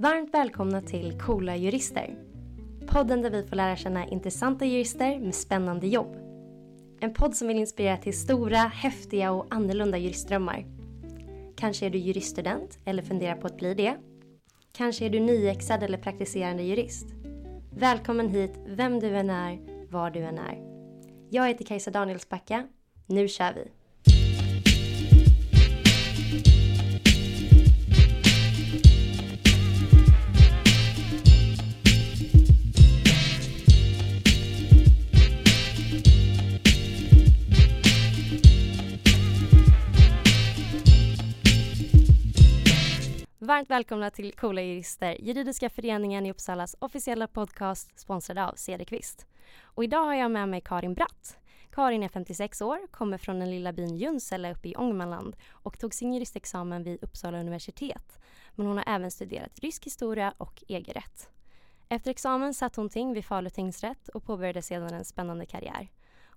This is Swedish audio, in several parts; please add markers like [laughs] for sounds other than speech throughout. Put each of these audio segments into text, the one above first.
Varmt välkomna till Coola jurister. Podden där vi får lära känna intressanta jurister med spännande jobb. En podd som vill inspirera till stora, häftiga och annorlunda juristdrömmar. Kanske är du juriststudent eller funderar på att bli det. Kanske är du nyexad eller praktiserande jurist. Välkommen hit, vem du än är, var du än är. Jag heter Kajsa Danielsbacka. Nu kör vi! Varmt välkomna till Coola jurister, Juridiska föreningen i Uppsalas officiella podcast sponsrad av Cederqvist. Och idag har jag med mig Karin Bratt. Karin är 56 år, kommer från den lilla byn Junsele uppe i Ångermanland och tog sin juristexamen vid Uppsala universitet. Men hon har även studerat rysk historia och EG-rätt. Efter examen satt hon ting vid Falu tingsrätt och påbörjade sedan en spännande karriär.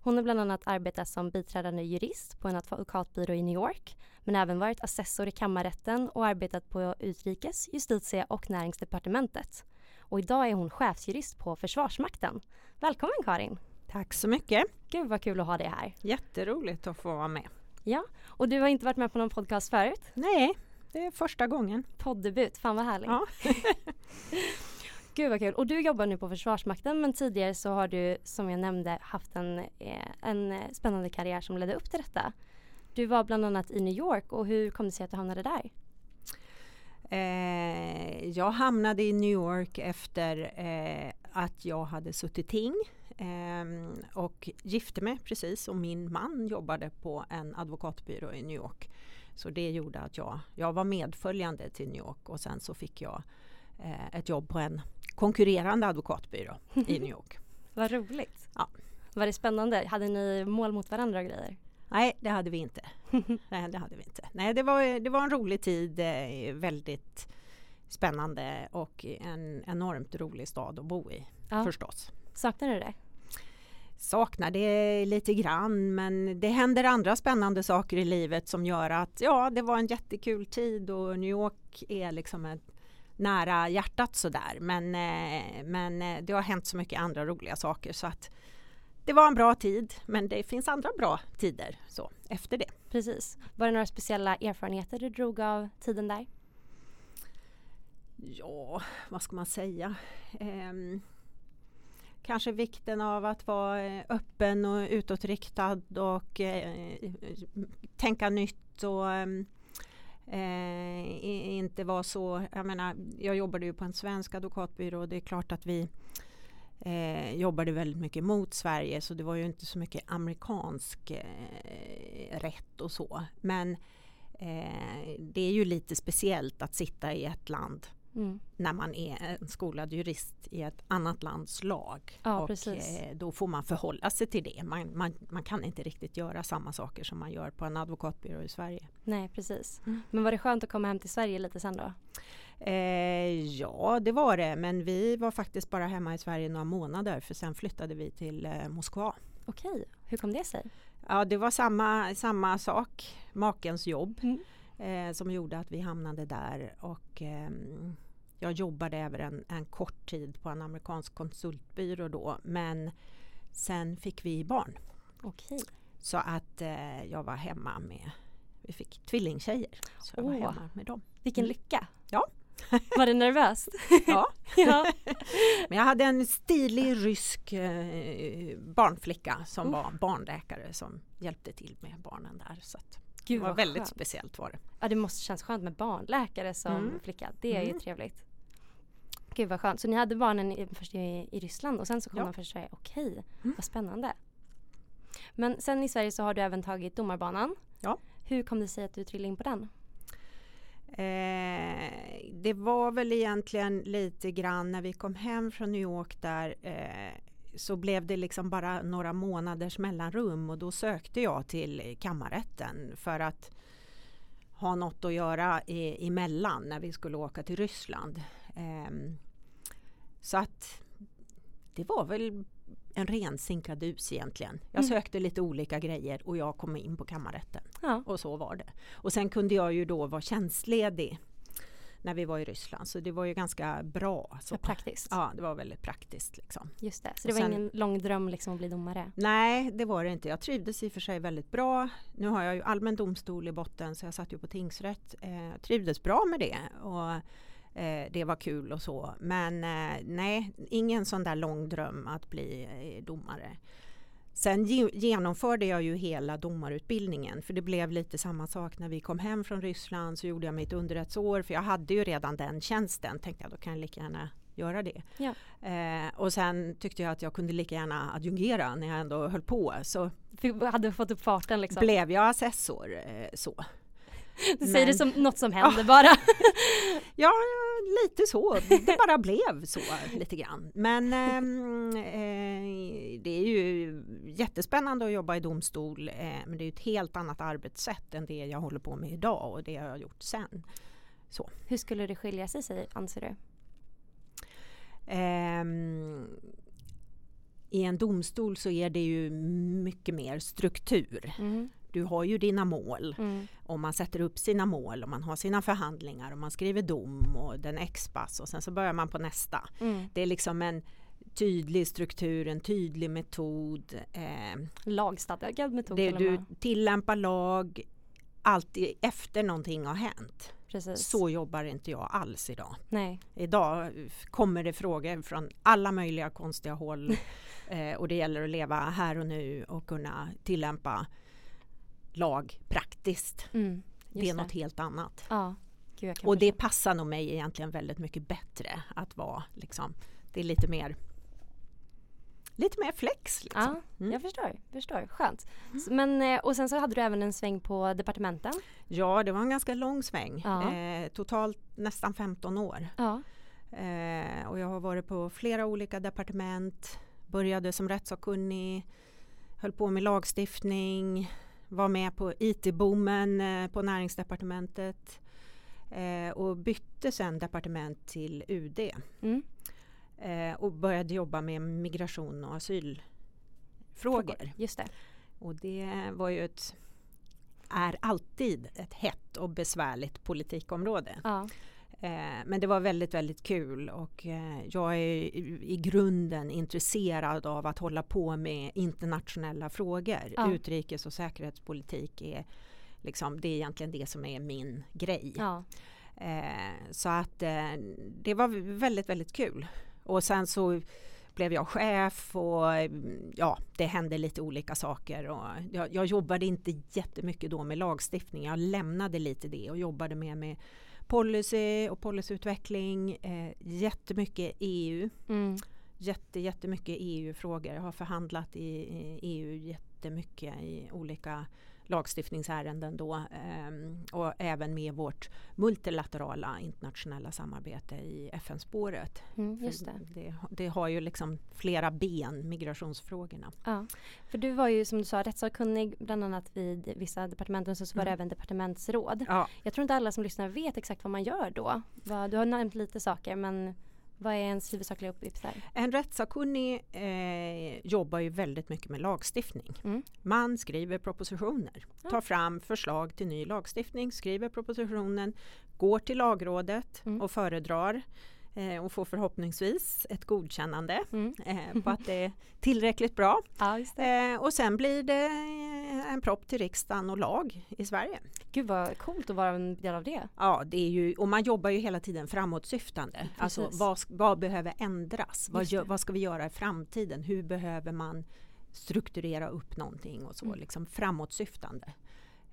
Hon har bland annat arbetat som biträdande jurist på en advokatbyrå i New York men även varit assessor i kammarrätten och arbetat på utrikes-, justitie och näringsdepartementet. Och idag är hon chefsjurist på Försvarsmakten. Välkommen Karin! Tack så mycket! Gud vad kul att ha dig här! Jätteroligt att få vara med. Ja, och du har inte varit med på någon podcast förut? Nej, det är första gången. Poddebut, fan vad härligt! Ja. [laughs] Gud vad kul! Och du jobbar nu på Försvarsmakten men tidigare så har du som jag nämnde haft en, eh, en eh, spännande karriär som ledde upp till detta. Du var bland annat i New York och hur kom det sig att du hamnade där? Eh, jag hamnade i New York efter eh, att jag hade suttit ting eh, och gifte mig precis och min man jobbade på en advokatbyrå i New York. Så det gjorde att jag, jag var medföljande till New York och sen så fick jag eh, ett jobb på en konkurrerande advokatbyrå i New York. [laughs] Vad roligt! Ja. Var det spännande? Hade ni mål mot varandra och grejer? Nej, det hade vi inte. [laughs] Nej, det hade vi inte. Nej, det var, det var en rolig tid, eh, väldigt spännande och en enormt rolig stad att bo i Ja. förstås. Saknar du det? Saknar det lite grann men det händer andra spännande saker i livet som gör att ja, det var en jättekul tid och New York är liksom ett nära hjärtat sådär. Men, eh, men eh, det har hänt så mycket andra roliga saker så att det var en bra tid men det finns andra bra tider så efter det. Precis. Var det några speciella erfarenheter du drog av tiden där? Ja, vad ska man säga? Ehm, kanske vikten av att vara eh, öppen och utåtriktad och eh, tänka nytt och ehm, eh, inte var så, jag menar, jag jobbade ju på en svensk advokatbyrå och det är klart att vi eh, jobbade väldigt mycket mot Sverige så det var ju inte så mycket amerikansk eh, rätt och så. Men eh, det är ju lite speciellt att sitta i ett land Mm. när man är en skolad jurist i ett annat lands lag. Ja, och precis. eh, då får man förhålla sig till det. Man, man, man kan inte riktigt göra samma saker som man gör på en advokatbyrå i Sverige. Nej, precis. Mm. Men var det skönt att komma hem till Sverige lite sen då? Eh, ja, det var det. Men vi var faktiskt bara hemma i Sverige några månader för sen flyttade vi till eh, Moskva. Okej, hur kom det sig? Ja, det var samma, samma sak, makens jobb, Mm. Eh, som gjorde att vi hamnade där. Och, ehm, jag jobbade även en, en kort tid på en amerikansk konsultbyrå då, men sen fick vi barn. Okej. Så att eh, jag var hemma med, vi fick tvillingtjejer. Så jag var Åh. hemma med dem. Vilken Mm. lycka! Ja. [laughs] Var det nervöst? Ja. [laughs] ja. [laughs] Men jag hade en stilig rysk eh, barnflicka som Oh. var barnläkare som hjälpte till med barnen där. Så att det Gud var vad väldigt skönt. speciellt var det. Ja, det måste kännas skönt med barnläkare som Mm. flicka. Det är ju Mm. trevligt. Gud vad skönt. Så ni hade barnen i, först i, i Ryssland och sen så kom Ja. de först till Sverige. Okej, Mm. vad spännande. Men sen i Sverige så har du även tagit domarbanan. Ja. Hur kom det sig att du trillade in på den? Eh, det var väl egentligen lite grann när vi kom hem från New York där eh, så blev det liksom bara några månaders mellanrum och då sökte jag till kammarrätten för att ha något att göra i, emellan när vi skulle åka till Ryssland. Ehm, så att det var väl en ren sinkadus egentligen. Jag Mm. sökte lite olika grejer och jag kom in på kammarrätten. Ja. Och så var det. Och sen kunde jag ju då vara tjänstledig när vi var i Ryssland. Så det var ju ganska bra. Så. Praktiskt. Ja, det var väldigt praktiskt. Liksom. Just det, så det var sen, ingen lång dröm liksom att bli domare? Nej, det var det inte. Jag trivdes i och för sig väldigt bra. Nu har jag ju allmän domstol i botten så jag satt ju på tingsrätt. Eh, trivdes bra med det. Och, eh, det var kul och så. Men eh, nej, ingen sån där lång dröm att bli eh, domare. Sen genomförde jag ju hela domarutbildningen för det blev lite samma sak när vi kom hem från Ryssland så gjorde jag mitt underrättsår för jag hade ju redan den tjänsten tänkte jag då kan jag lika gärna göra det. Ja. Eh, och sen tyckte jag att jag kunde lika gärna adjungera när jag ändå höll på. Så hade fått upp farten liksom? Blev jag assessor eh, så. Du säger det som något som händer bara. [laughs] ja, lite så. Det bara blev så lite grann. Men ehm, eh, det är ju jättespännande att jobba i domstol. Eh, men det är ett helt annat arbetssätt än det jag håller på med idag och det jag har gjort sen. Så. Hur skulle det skilja sig, anser du? Eh, I en domstol så är det ju mycket mer struktur. Mm. Du har ju dina mål. Mm. Och man sätter upp sina mål och man har sina förhandlingar och man skriver dom och den expas och sen så börjar man på nästa. Mm. Det är liksom en tydlig struktur, en tydlig metod. Eh, Lagstadgad metod. Det, du tillämpar lag alltid efter någonting har hänt. Precis. Så jobbar inte jag alls idag. Nej. Idag kommer det frågor från alla möjliga konstiga håll [laughs] eh, och det gäller att leva här och nu och kunna tillämpa lag praktiskt. Mm, det är något helt annat. Ja, Gud, och det passar nog mig egentligen väldigt mycket bättre att vara liksom, det är lite mer lite mer flex. Liksom. Ja, mm. jag förstår. förstår. Skönt. Mm. Men, eh, och sen så hade du även en sväng på departementen? Ja, det var en ganska lång sväng. Ja. Eh, totalt nästan 15 år. Ja. Eh, och jag har varit på flera olika departement. Började som rättssakkunnig, höll på med lagstiftning, var med på IT-boomen eh, på näringsdepartementet eh, och bytte sen departement till UD. Mm. Eh, och började jobba med migration och asylfrågor. Frågor, just det. Och det var ju ett är alltid ett hett och besvärligt politikområde. Ja. Eh, men det var väldigt, väldigt kul och eh, jag är i grunden intresserad av att hålla på med internationella frågor. Ja. Utrikes och säkerhetspolitik är, liksom, det är egentligen det som är min grej. Ja. Eh, så att det var väldigt, väldigt kul. Och sen så blev jag chef och ja, det hände lite olika saker. Och jag, jag jobbade inte jättemycket då med lagstiftning. Jag lämnade lite det och jobbade mer med policy och policyutveckling, eh, jättemycket EU. Mm. Jätte, jättemycket EU-frågor. Jag har förhandlat i, i EU jättemycket i olika lagstiftningsärenden då eh, och även med vårt multilaterala internationella samarbete i FN-spåret. Mm, det. Det, det. har ju liksom flera ben, migrationsfrågorna. Ja, för du var ju som du sa rättssakkunnig bland annat vid vissa departementen så var det mm. även departementsråd. Ja. Jag tror inte alla som lyssnar vet exakt vad man gör då. Du har nämnt lite saker men vad är ens huvudsakliga uppgift där? En rättssakkunnig eh, jobbar ju väldigt mycket med lagstiftning. Mm. Man skriver propositioner, tar fram förslag till ny lagstiftning, skriver propositionen, går till lagrådet mm. och föredrar eh, och får förhoppningsvis ett godkännande mm. eh, på att det är [laughs] tillräckligt bra. Ja, eh, och sen blir det en propp till riksdagen och lag i Sverige. Gud vad coolt att vara en del av det. Ja, det är ju, och man jobbar ju hela tiden framåtsyftande. Precis. Alltså vad, vad behöver ändras? Vad, gör, vad ska vi göra i framtiden? Hur behöver man strukturera upp någonting och så mm. liksom framåtsyftande.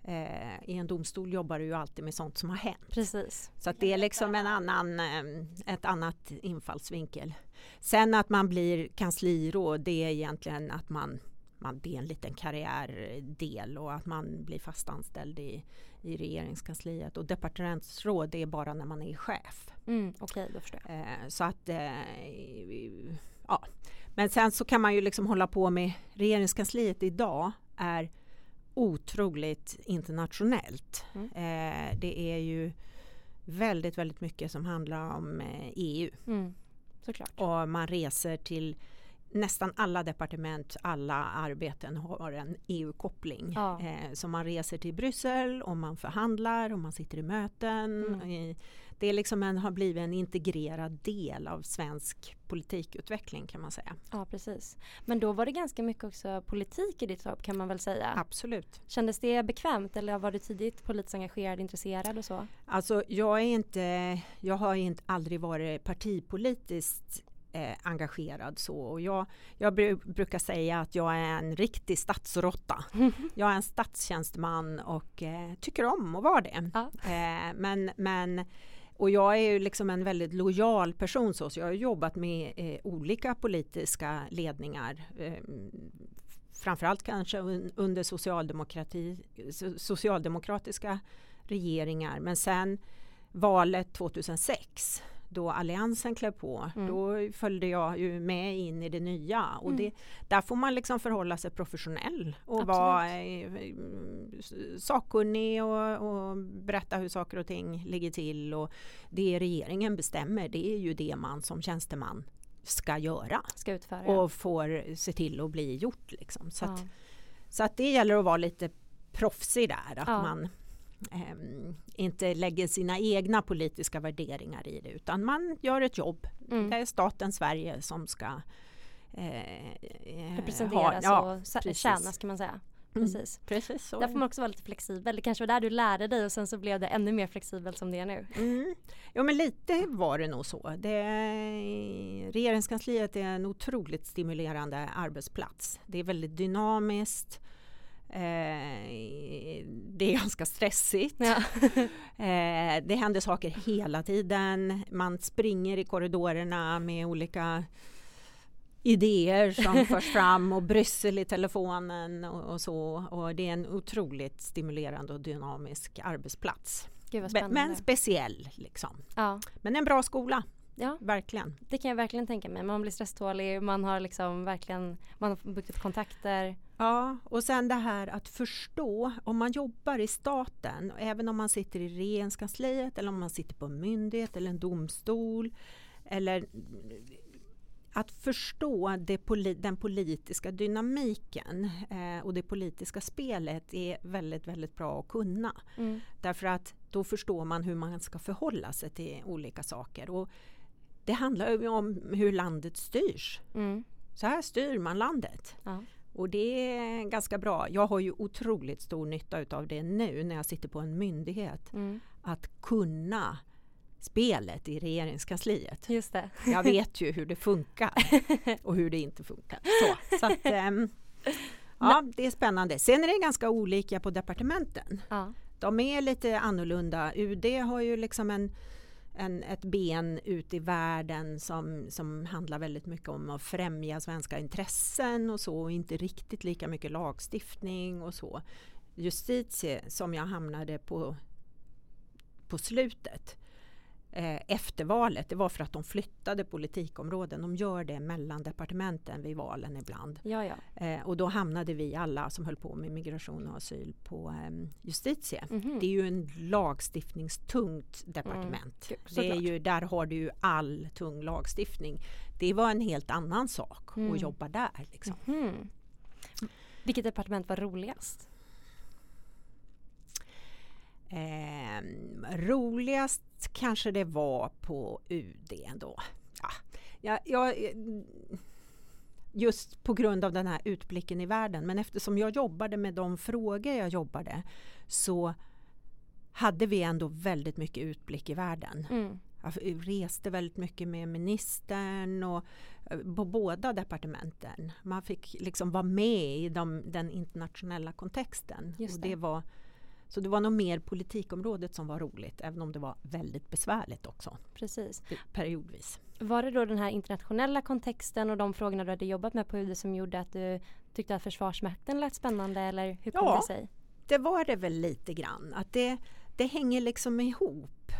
Eh, I en domstol jobbar du ju alltid med sånt som har hänt. Precis. Så det är liksom en annan, eh, ett annat infallsvinkel. Sen att man blir kansliråd det är egentligen att man, man det är en liten karriärdel och att man blir fastanställd i, i regeringskansliet. Och departementsråd det är bara när man är chef. Mm, Okej, okay, då förstår jag. Eh, så att ja. Men sen så kan man ju liksom hålla på med regeringskansliet idag är otroligt internationellt. Mm. Eh, det är ju väldigt, väldigt mycket som handlar om eh, EU. Mm. Såklart. Och man reser till nästan alla departement, alla arbeten har en EU-koppling. Ja. Eh, så man reser till Bryssel och man förhandlar och man sitter i möten. Mm. Det är liksom en, har blivit en integrerad del av svensk politikutveckling kan man säga. Ja, precis. Men då var det ganska mycket också politik i ditt jobb kan man väl säga. Absolut. Kändes det bekvämt eller var du tidigt politiskt engagerad, intresserad och så? Alltså jag är inte, jag har inte aldrig varit partipolitiskt eh, engagerad så. Och jag, jag bru- brukar säga att jag är en riktig statsråtta. [laughs] Jag är en statstjänsteman och eh, tycker om att vara det. Ja. Eh, men, men, och jag är ju liksom en väldigt lojal person så, så jag har jobbat med eh, olika politiska ledningar. Eh, framförallt kanske un, under socialdemokrati, so- socialdemokratiska regeringar. Men sen valet 2006 då Alliansen klev på, Mm. då följde jag ju med in i det nya. Och Mm. det, där får man liksom förhålla sig professionell och Absolut. vara eh, sakkunnig och, och berätta hur saker och ting ligger till. Och det regeringen bestämmer, det är ju det man som tjänsteman ska göra Ska utföra? ja. och får se till att bli gjort. Liksom. Så, att, ja. så att det gäller att vara lite proffsig där, att Ja. man inte lägger sina egna politiska värderingar i det utan man gör ett jobb. Mm. Det är staten Sverige som ska eh, eh, Representeras ha- och precis. tjänas kan man säga. Mm. Precis. Precis så. Där får man också vara lite flexibel. Det kanske var där du lärde dig och sen så blev det ännu mer flexibelt som det är nu. Mm. Jo men lite var det nog så. Det, regeringskansliet är en otroligt stimulerande arbetsplats. Det är väldigt dynamiskt. Eh, det är ganska stressigt. Ja. [laughs] Eh, det händer saker hela tiden. Man springer i korridorerna med olika idéer som [laughs] förs fram och Bryssel i telefonen och, och så. Och det är en otroligt stimulerande och dynamisk arbetsplats. Men, men speciell liksom. ja. Men en bra skola, ja, verkligen. det kan jag verkligen tänka mig. Man blir stresstålig, man har liksom verkligen man har byggt upp kontakter. Ja, och sen det här att förstå om man jobbar i staten, även om man sitter i regeringskansliet eller om man sitter på en myndighet eller en domstol eller att förstå poli den politiska dynamiken eh, och det politiska spelet är väldigt, väldigt bra att kunna. Mm. Därför att då förstår man hur man ska förhålla sig till olika saker. Och det handlar ju om hur landet styrs. Mm. Så här styr man landet. Ja. Och det är ganska bra. Jag har ju otroligt stor nytta utav det nu när jag sitter på en myndighet. Mm. Att kunna spelet i regeringskansliet. Just det. Jag vet ju hur det funkar [laughs] och hur det inte funkar. Så, så att, [laughs] ehm, ja, det är spännande. Sen är det ganska olika på departementen. Ja. De är lite annorlunda. UD har ju liksom en, en, ett ben ut i världen som, som handlar väldigt mycket om att främja svenska intressen och så och inte riktigt lika mycket lagstiftning och så. Justitie som jag hamnade på på slutet eh, efter valet, det var för att de flyttade politikområden. De gör det mellan departementen vid valen ibland. Ja, ja. Eh, och då hamnade vi alla som höll på med migration och asyl på eh, justitie. Mhm. Det är ju en lagstiftningstungt departement. Gud, det är ju, där har du ju all tung lagstiftning. Det var en helt annan sak Mm. att jobba där. Liksom. Mhm. Vilket departement var roligast? Eh, roligast kanske det var på UD ändå. Ja, jag, jag, just på grund av den här utblicken i världen. Men eftersom jag jobbade med de frågor jag jobbade så hade vi ändå väldigt mycket utblick i världen. Mm. Jag reste väldigt mycket med ministern och eh, på båda departementen. Man fick liksom vara med i de, den internationella kontexten. Just och det. det var, så det var nog mer politikområdet som var roligt, även om det var väldigt besvärligt också, Precis. periodvis. Var det då den här internationella kontexten och de frågorna du hade jobbat med på UD som gjorde att du tyckte att Försvarsmakten lät spännande eller hur kom Ja. det sig? Det var det väl lite grann, att det, det hänger liksom ihop.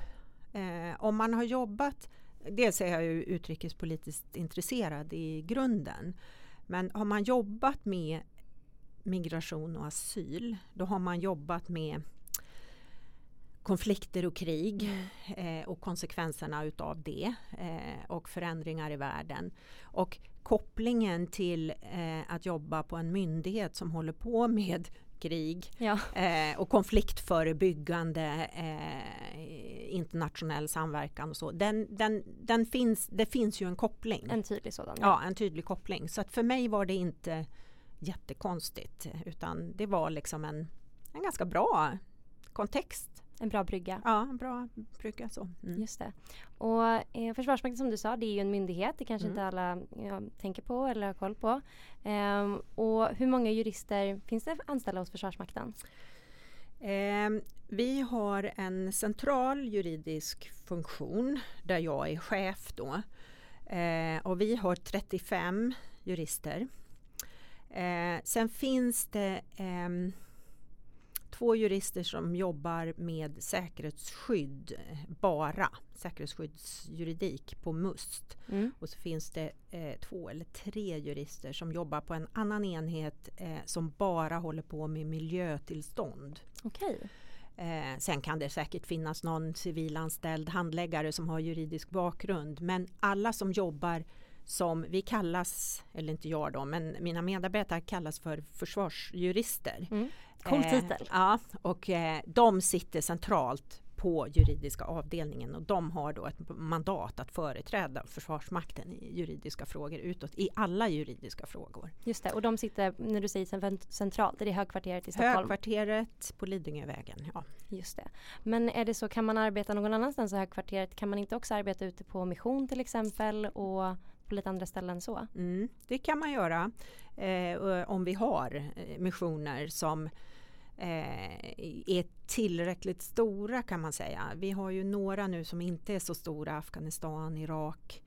Eh, om man har jobbat, dels är jag ju utrikespolitiskt intresserad i grunden, men har man jobbat med migration och asyl, då har man jobbat med konflikter och krig eh, och konsekvenserna utav det eh, och förändringar i världen. Och kopplingen till eh, att jobba på en myndighet som håller på med krig Ja. eh, och konfliktförebyggande eh, internationell samverkan och så. Den, den, den finns, det finns ju en koppling. En tydlig sådan. Ja, en tydlig koppling. Så att för mig var det inte jättekonstigt utan det var liksom en, en ganska bra kontext. En bra brygga. Ja, en bra brygga så. Mm. Just det. Och eh, Försvarsmakten som du sa, det är ju en myndighet. Det kanske Mm. inte alla ja, tänker på eller har koll på. Ehm, och hur många jurister finns det anställda hos Försvarsmakten? Eh, vi har en central juridisk funktion där jag är chef då. Eh, och vi har 35 jurister. Eh, sen finns det ehm, två jurister som jobbar med säkerhetsskydd eh, bara, säkerhetsskyddsjuridik på MUST. Mm. Och så finns det eh, två eller tre jurister som jobbar på en annan enhet eh, som bara håller på med miljötillstånd. Okej. Eh, sen kan det säkert finnas någon civilanställd handläggare som har juridisk bakgrund men alla som jobbar som vi kallas, eller inte jag då, men mina medarbetare kallas för försvarsjurister. Mm. Cool Eh, titel. Ja, och eh, de sitter centralt på juridiska avdelningen och de har då ett mandat att företräda Försvarsmakten i juridiska frågor utåt, i alla juridiska frågor. Just det. Och de sitter, när du säger cent- centralt, är det högkvarteret i Stockholm? Högkvarteret på Lidingövägen, ja. Just det. Men är det så, kan man arbeta någon annanstans i högkvarteret? Kan man inte också arbeta ute på mission till exempel och på lite andra ställen så? Mm, det kan man göra eh, om vi har eh, missioner som eh, är tillräckligt stora kan man säga. Vi har ju några nu som inte är så stora, Afghanistan, Irak.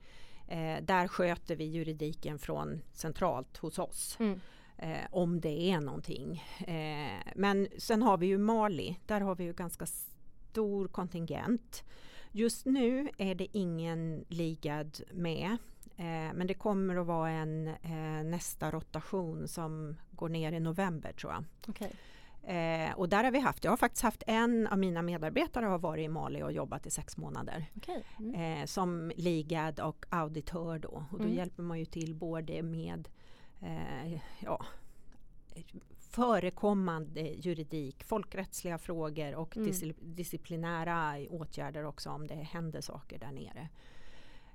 Eh, där sköter vi juridiken från centralt hos oss. Mm. Eh, om det är någonting. Eh, men sen har vi ju Mali, där har vi ju ganska stor kontingent. Just nu är det ingen ligad med. Eh, men det kommer att vara en eh, nästa rotation som går ner i november tror jag. Okej. Eh, och där har vi haft, jag har faktiskt haft en av mina medarbetare har varit i Mali och jobbat i sex månader. Okej. Mm. Som ligad och auditör då. Och då Mm. hjälper man ju till både med ja, förekommande juridik, folkrättsliga frågor och Mm. discipl- disciplinära åtgärder också om det händer saker där nere.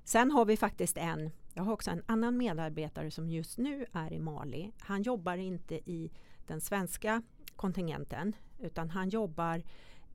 Sen har vi faktiskt en, jag har också en annan medarbetare som just nu är i Mali. Han jobbar inte i den svenska kontingenten utan han jobbar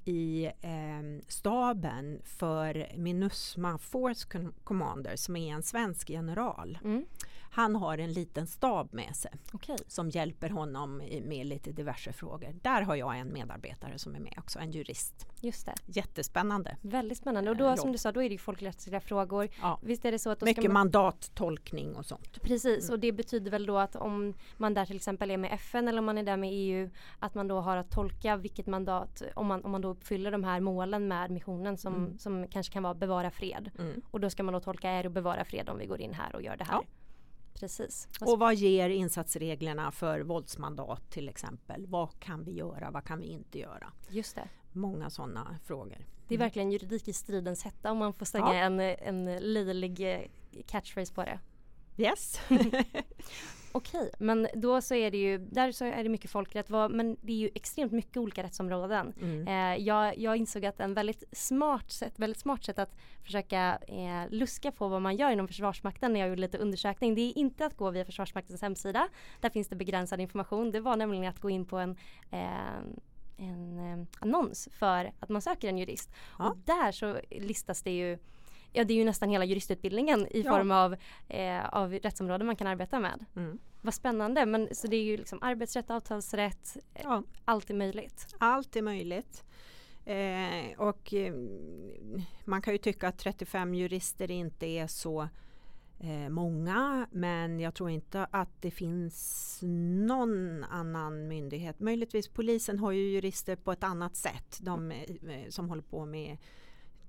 i eh, staben för Minusma Force Commander som är en svensk general. Mm. Han har en liten stab med sig Okej. som hjälper honom med lite diverse frågor. Där har jag en medarbetare som är med också, en jurist. Just det. Jättespännande. Väldigt spännande. Och Eh, då som jobb. du sa, då är det ju folkrättsliga frågor. Ja. Visst är det så att Mycket man... mandattolkning och sånt. Precis, Mm. och det betyder väl då att om man där till exempel är med FN eller om man är där med EU att man då har att tolka vilket mandat, om man, om man då uppfyller de här målen med missionen som, Mm. som kanske kan vara bevara fred. Mm. Och då ska man då tolka är det att bevara fred om vi går in här och gör det här. Ja. Precis. Och vad ger insatsreglerna för våldsmandat till exempel? Vad kan vi göra? Vad kan vi inte göra? Just det. Många sådana frågor. Det är Mm. verkligen juridik i stridens hetta om man får slänga Ja. en, en löjlig eh, catchphrase på det. Yes. [laughs] [laughs] Okej, men då så är det ju, där så är det mycket folkrätt, vad- men det är ju extremt mycket olika rättsområden. Mm. Eh, jag, jag insåg att en väldigt smart sätt, väldigt smart sätt att försöka eh, luska på vad man gör inom Försvarsmakten när jag gjorde lite undersökning. Det är inte att gå via Försvarsmaktens hemsida. Där finns det begränsad information. Det var nämligen att gå in på en eh, en eh, annons för att man söker en jurist. Ja. Och där så listas det ju Ja det är ju nästan hela juristutbildningen i Ja. form av, eh, av rättsområden man kan arbeta med. Mm. Vad spännande men så det är ju liksom arbetsrätt, avtalsrätt, eh, Ja. allt är möjligt. Allt är möjligt. Eh, och eh, man kan ju tycka att 35 jurister inte är så eh, många men jag tror inte att det finns någon annan myndighet. Möjligtvis polisen har ju jurister på ett annat sätt. De eh, som håller på med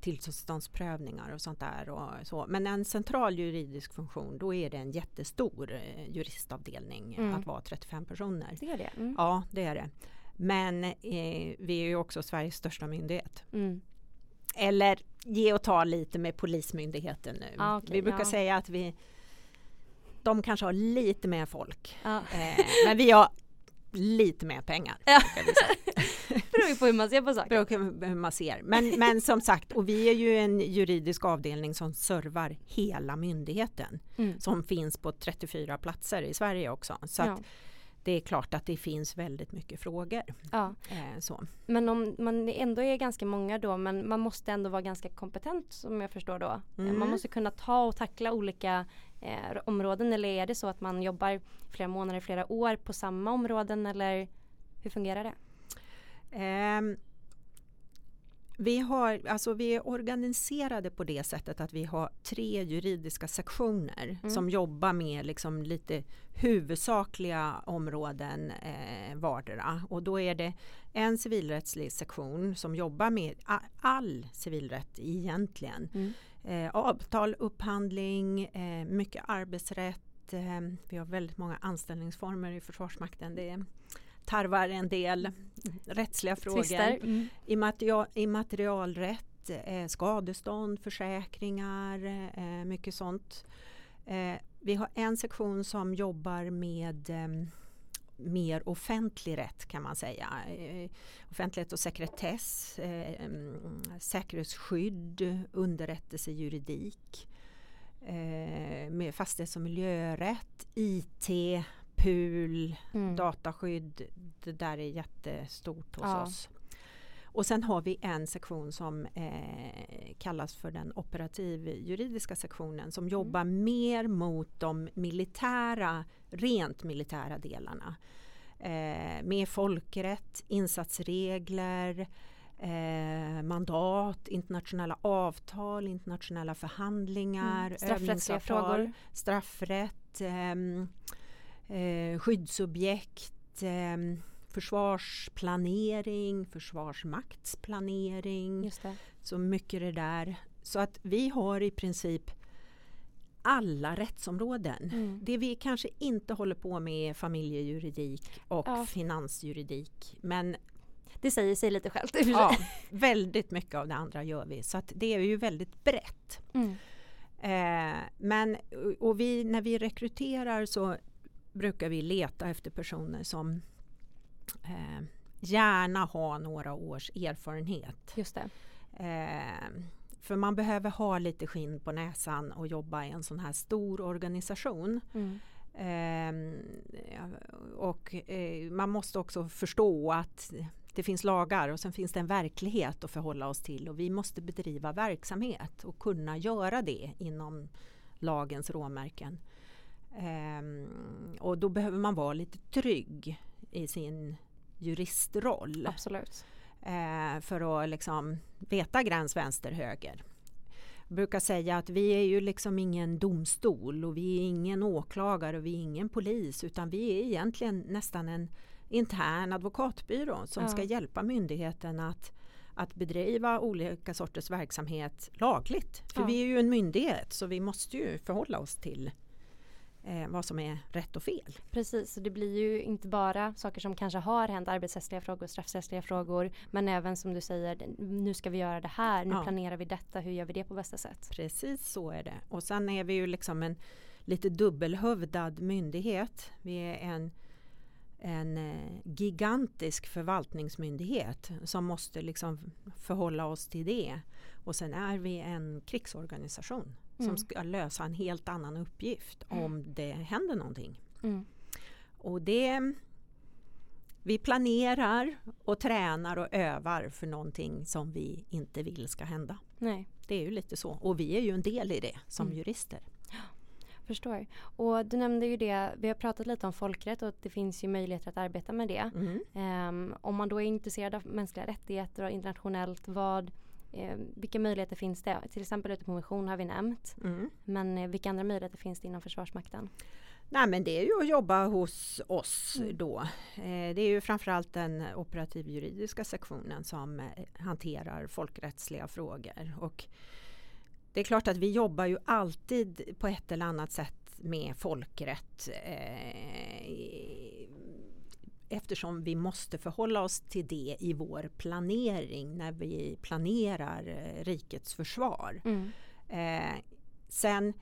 tillståndsprövningar och sånt där. Och så. Men en central juridisk funktion då är det en jättestor eh, juristavdelning Mm. att vara 35 personer. Det är det. Mm. Ja, det är det. Men eh, vi är ju också Sveriges största myndighet. Mm. Eller ge och ta lite med Polismyndigheten nu. Ah, okej, vi brukar ja. säga att vi de kanske har lite mer folk. Ja. Eh, men vi har lite mer pengar. Ja. säga. [laughs] beror ju på hur man ser på saker. Beror på hur man ser. Men, men som sagt, och vi är ju en juridisk avdelning som servar hela myndigheten Mm. som finns på 34 platser i Sverige också. Så Ja. det är klart att det finns väldigt mycket frågor. Ja. Eh, så. Men om man ändå är ganska många då men man måste ändå vara ganska kompetent som jag förstår då. Mm. Man måste kunna ta och tackla olika eh, områden eller är det så att man jobbar flera månader, flera år på samma områden eller hur fungerar det? Ehm, vi, har, alltså vi är organiserade på det sättet att vi har tre juridiska sektioner Mm. som jobbar med liksom lite huvudsakliga områden eh, vardera. Och då är det en civilrättslig sektion som jobbar med all civilrätt egentligen. Mm. Eh, avtal, upphandling, eh, mycket arbetsrätt. Eh, vi har väldigt många anställningsformer i Försvarsmakten. Det tarvar en del rättsliga frågor. Mm. Immaterial, immaterialrätt, eh, skadestånd, försäkringar, eh, mycket sånt. Eh, vi har en sektion som jobbar med eh, mer offentlig rätt kan man säga. Eh, offentlighet och sekretess, eh, mm, säkerhetsskydd, underrättelsejuridik, eh, med fastighets och miljörätt, IT, PUL, Mm. dataskydd. Det där är jättestort hos Ja. oss. Och sen har vi en sektion som eh, kallas för den operativ juridiska sektionen som jobbar mer mot de militära, rent militära delarna. Eh, med folkrätt, insatsregler, eh, mandat, internationella avtal, internationella förhandlingar, Mm. Övningsavtal, frågor. straffrätt, ehm, eh, skyddsobjekt, ehm, försvarsplanering, försvarsmaktsplanering. Så mycket det där. Så att vi har i princip alla rättsområden. Mm. Det vi kanske inte håller på med är familjejuridik och Ja. finansjuridik. Men Det säger sig lite självt. ja, [laughs] väldigt mycket av det andra gör vi. Så att det är ju väldigt brett. Mm. Eh, men och vi, när vi rekryterar så brukar vi leta efter personer som eh, gärna har några års erfarenhet. Just. Eh, för man behöver ha lite skinn på näsan och jobba i en sån här stor organisation. Mm. Eh, och man måste också förstå att det finns lagar och sen finns det en verklighet att förhålla oss till och vi måste bedriva verksamhet och kunna göra det inom lagens råmärken. Ehm, och då behöver man vara lite trygg i sin juristroll Absolut. eh, för att liksom veta gräns vänster höger. Jag brukar säga att vi är ju liksom ingen domstol och vi är ingen åklagare och vi är ingen polis utan vi är egentligen nästan en intern advokatbyrå som Ja. ska hjälpa myndigheten att, att bedriva olika sorters verksamhet lagligt. För Ja. vi är ju en myndighet så vi måste ju förhålla oss till eh, vad som är rätt och fel. Precis, så det blir ju inte bara saker som kanske har hänt, arbetsrättsliga frågor, straffrättsliga frågor, men även som du säger, nu ska vi göra det här, nu Ja. planerar vi detta, hur gör vi det på bästa sätt? Precis så är det. Och sen är vi ju liksom en lite dubbelhövdad myndighet. Vi är en, en eh, gigantisk förvaltningsmyndighet som måste liksom förhålla oss till det. Och sen är vi en krigsorganisation Mm. som ska lösa en helt annan uppgift om det händer någonting. Mm. Och det vi planerar och tränar och övar för någonting som vi inte vill ska hända. Nej, Det är ju lite så. Och vi är ju en del i det som Mm. jurister. [gasps] förstår. Och du nämnde ju det, vi har pratat lite om folkrätt och det finns ju möjligheter att arbeta med det. Mm. Ehm, om man då är intresserad av mänskliga rättigheter och internationellt, vad, eh, vilka möjligheter finns det? Till exempel ute på mission har vi nämnt. Mm. Men eh, vilka andra möjligheter finns det inom Försvarsmakten? Nej men det är ju att jobba hos oss Mm. då. Eh, det är ju framförallt den operativ juridiska sektionen som eh, hanterar folkrättsliga frågor. Och det är klart att vi jobbar ju alltid på ett eller annat sätt med folkrätt. Eh, eftersom vi måste förhålla oss till det i vår planering när vi planerar eh, rikets försvar. Mm. Eh, sen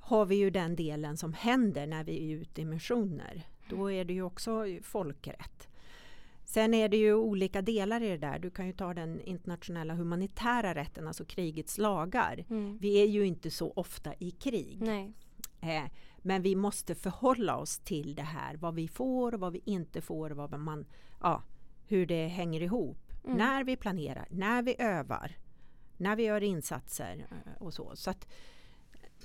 har vi ju den delen som händer när vi är ute i missioner. Då är det ju också folkrätt. Sen är det ju olika delar i det där. Du kan ju ta den internationella humanitära rätten, alltså krigets lagar. Mm. Vi är ju inte så ofta i krig. Nej. Eh, men vi måste förhålla oss till det här, vad vi får och vad vi inte får, vad man, ja, hur det hänger ihop. Mm. När vi planerar, när vi övar, när vi gör insatser eh, och så. så att,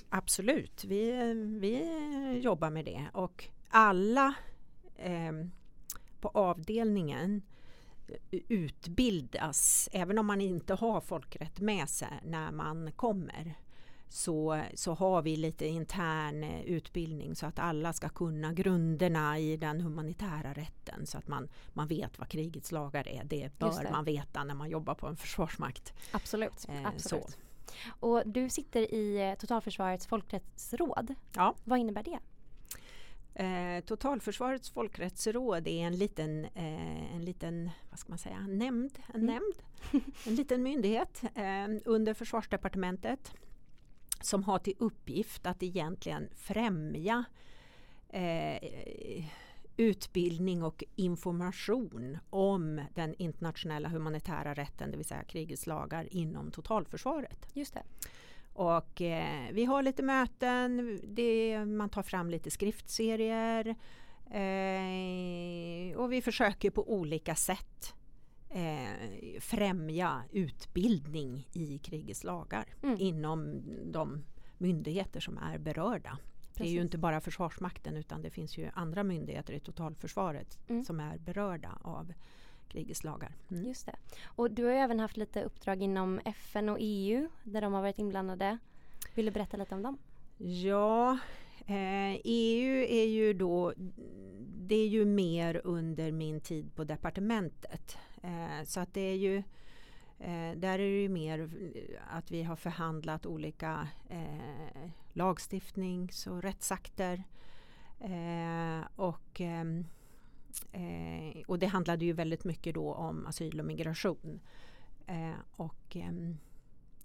absolut, vi, vi jobbar med det och alla eh, på avdelningen utbildas, även om man inte har folkrätt med sig när man kommer så, så har vi lite intern eh, utbildning så att alla ska kunna grunderna i den humanitära rätten så att man, man vet vad krigets lagar är. Det bör det. man veta när man jobbar på en försvarsmakt. Absolut. Eh, Absolut. så. Och du sitter i eh, Totalförsvarets folkrättsråd. Ja. Vad innebär det? Eh, Totalförsvarets folkrättsråd är en liten, eh, en liten vad ska man säga, nämnd, en, Mm. nämnd, en liten myndighet eh, under försvarsdepartementet som har till uppgift att egentligen främja eh, utbildning och information om den internationella humanitära rätten, det vill säga krigets lagar inom totalförsvaret. Just det. Och eh, vi har lite möten, det, man tar fram lite skriftserier eh, och vi försöker på olika sätt eh, främja utbildning i krigets lagar Mm. inom de myndigheter som är berörda. Det är ju Precis. inte bara Försvarsmakten utan det finns ju andra myndigheter i totalförsvaret Mm. som är berörda av krigets lagar. Mm. Just det. Och du har ju även haft lite uppdrag inom FN och EU där de har varit inblandade. Vill du berätta lite om dem? Ja, Eh, EU är ju då, det är ju mer under min tid på departementet. Eh, så att det är ju, eh, där är det ju mer att vi har förhandlat olika eh, lagstiftnings och rättsakter. Eh, och, eh, eh, och det handlade ju väldigt mycket då om asyl och migration. Eh, och ehm,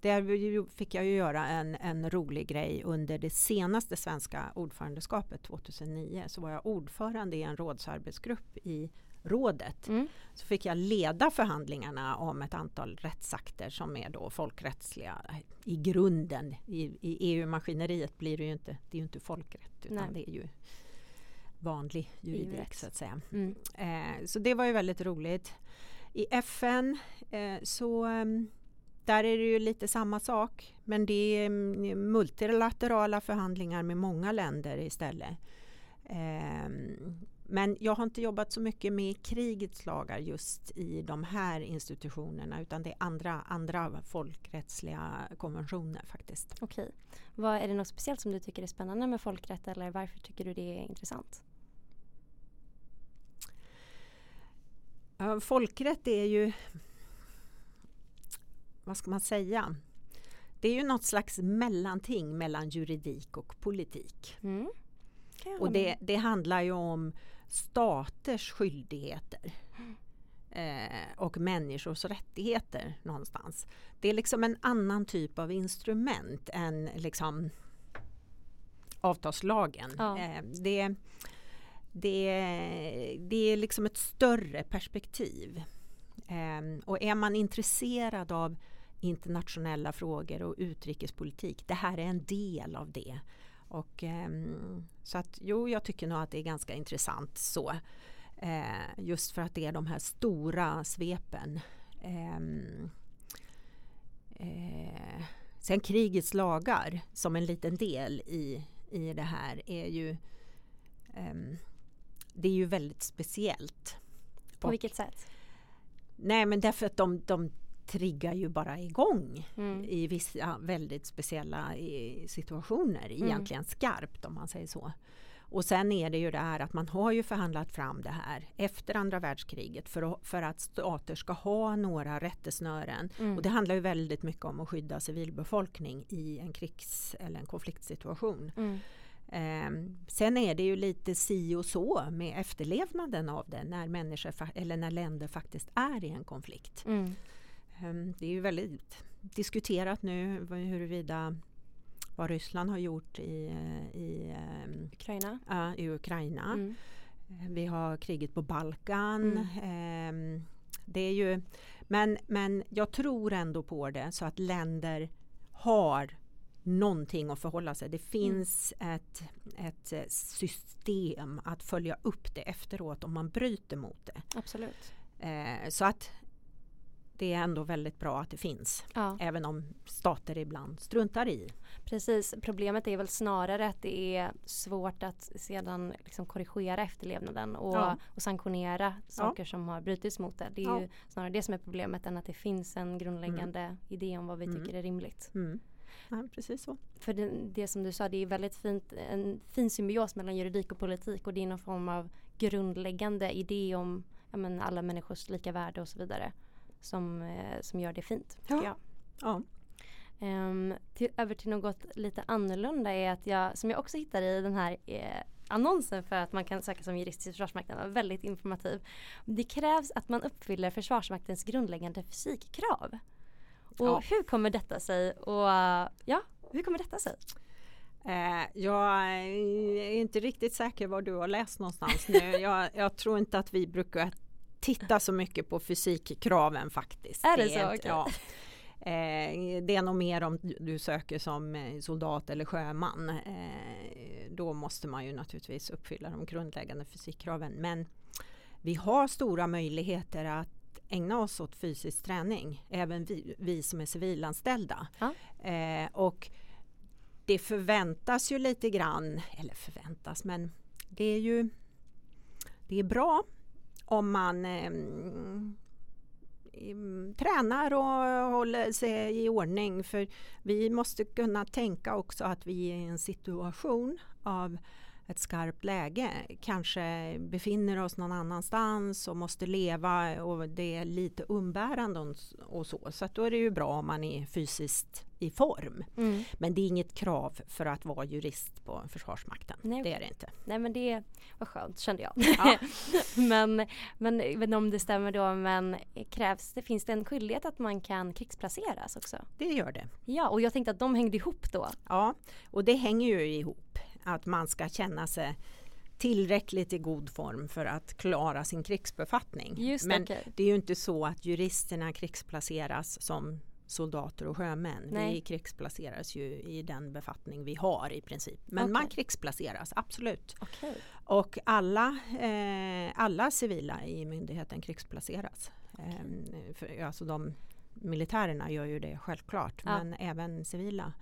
där fick jag ju göra en, en rolig grej under det senaste svenska ordförandeskapet 2009. Så var jag ordförande i en rådsarbetsgrupp i rådet. Mm. Så fick jag leda förhandlingarna om ett antal rättsakter som är då folkrättsliga i grunden. I, i EU-maskineriet blir det ju inte, det är ju inte folkrätt utan Nej. det är ju vanlig juridik EU-rätt. så att säga. Mm. Eh, så det var ju väldigt roligt. I FN eh, så ehm, där är det ju lite samma sak men det är mm, multilaterala förhandlingar med många länder istället. Ehm, men jag har inte jobbat så mycket med krigets lagar just i de här institutionerna utan det är andra, andra folkrättsliga konventioner faktiskt. Okej. Vad, är det något speciellt som du tycker är spännande med folkrätt eller varför tycker du det är intressant? Folkrätt är ju, vad ska man säga, det är ju något slags mellanting mellan juridik och politik. Mm. Och det, det handlar ju om staters skyldigheter eh, och människors rättigheter någonstans. Det är liksom en annan typ av instrument än liksom avtalslagen. Ja. Eh, det, det, det är liksom ett större perspektiv. Eh, och är man intresserad av internationella frågor och utrikespolitik, det här är en del av det. Och, ehm, så att jo, jag tycker nog att det är ganska intressant så. Eh, just för att det är de här stora svepen. Ehm, eh, sen krigets lagar som en liten del i, i det här är ju ehm, det är ju väldigt speciellt. På Och- vilket sätt? Nej men därför att de, de triggar ju bara igång Mm. i vissa väldigt speciella eh, situationer, Mm. egentligen skarpt om man säger så. Och sen är det ju det här att man har ju förhandlat fram det här efter andra världskriget för att, för att stater ska ha några rättesnören. Mm. Och det handlar ju väldigt mycket om att skydda civilbefolkning i en krigs eller en konfliktsituation. Mm. Ehm, sen är det ju lite si och så med efterlevnaden av det när människor eller när länder faktiskt är i en konflikt. Mm. Ehm, Det är ju väldigt diskuterat nu huruvida vad Ryssland har gjort i, i, ehm, Ukraina. ja, i Ukraina. Mm. Vi har kriget på Balkan. Mm. Ehm, det är ju, men, men jag tror ändå på det så att länder har någonting att förhålla sig. Det finns ett, ett eh, system att följa upp det efteråt om man bryter mot det. Absolut. Eh, så att det är ändå väldigt bra att det finns. Ja. Även om stater ibland struntar i. Precis, problemet är väl snarare att det är svårt att sedan liksom korrigera efterlevnaden och, Ja. och sanktionera saker som har brutits mot det. Det är Ja. ju snarare det som är problemet än att det finns en grundläggande idé om vad vi Mm. tycker är rimligt. Mm. Ja, precis så. För det, det som du sa, det är väldigt fint, en fin symbios mellan juridik och politik och det är någon form av grundläggande idé om ja, men, alla människors lika värde och så vidare som, eh, som gör det fint. Ja. jag. Ja. Ehm, till, över till något lite annorlunda är att jag, som jag också hittade i den här eh, annonsen för att man kan söka som jurist till Försvarsmakten, var väldigt informativ. Det krävs att man uppfyller Försvarsmaktens grundläggande fysikkrav. Och Ja. hur kommer detta sig? Och ja, hur kommer detta sig? Eh, jag är inte riktigt säker var du har läst någonstans nu. Jag, jag tror inte att vi brukar titta så mycket på fysikkraven faktiskt. Är det är så? Okej. ja. Eh, det är nog mer om du- du söker som eh, soldat eller sjöman. Eh, då måste man ju naturligtvis uppfylla de grundläggande fysikkraven. Men vi har stora möjligheter att ägna oss åt fysisk träning, även vi, vi som är civilanställda. Ja. Eh, och det förväntas ju lite grann, eller förväntas, men det är ju det är bra om man eh, tränar och håller sig i ordning. För vi måste kunna tänka också att vi är i en situation av ett skarpt läge, kanske befinner oss någon annanstans och måste leva och det är lite umbärande och så. Så då är det ju bra om man är fysiskt i form. Mm. Men det är inget krav för att vara jurist på Försvarsmakten. Nej, Det är det inte. Nej men det var skönt kände jag. Ja. [laughs] men, men inte om det stämmer då men krävs det, finns det en skyldighet att man kan krigsplaceras också? Det gör det. Ja och jag tänkte att de hängde ihop då. Ja, och det hänger ju ihop. Att man ska känna sig tillräckligt i god form för att klara sin krigsbefattning. Just Men okej. det är ju inte så att juristerna krigsplaceras som soldater och sjömän. Nej. Vi krigsplaceras ju i den befattning vi har i princip. Men Okej. man krigsplaceras, absolut. Okej. Och alla, eh, alla civila i myndigheten krigsplaceras. Eh, för, alltså de militärerna gör ju det självklart, Ja. men även civila.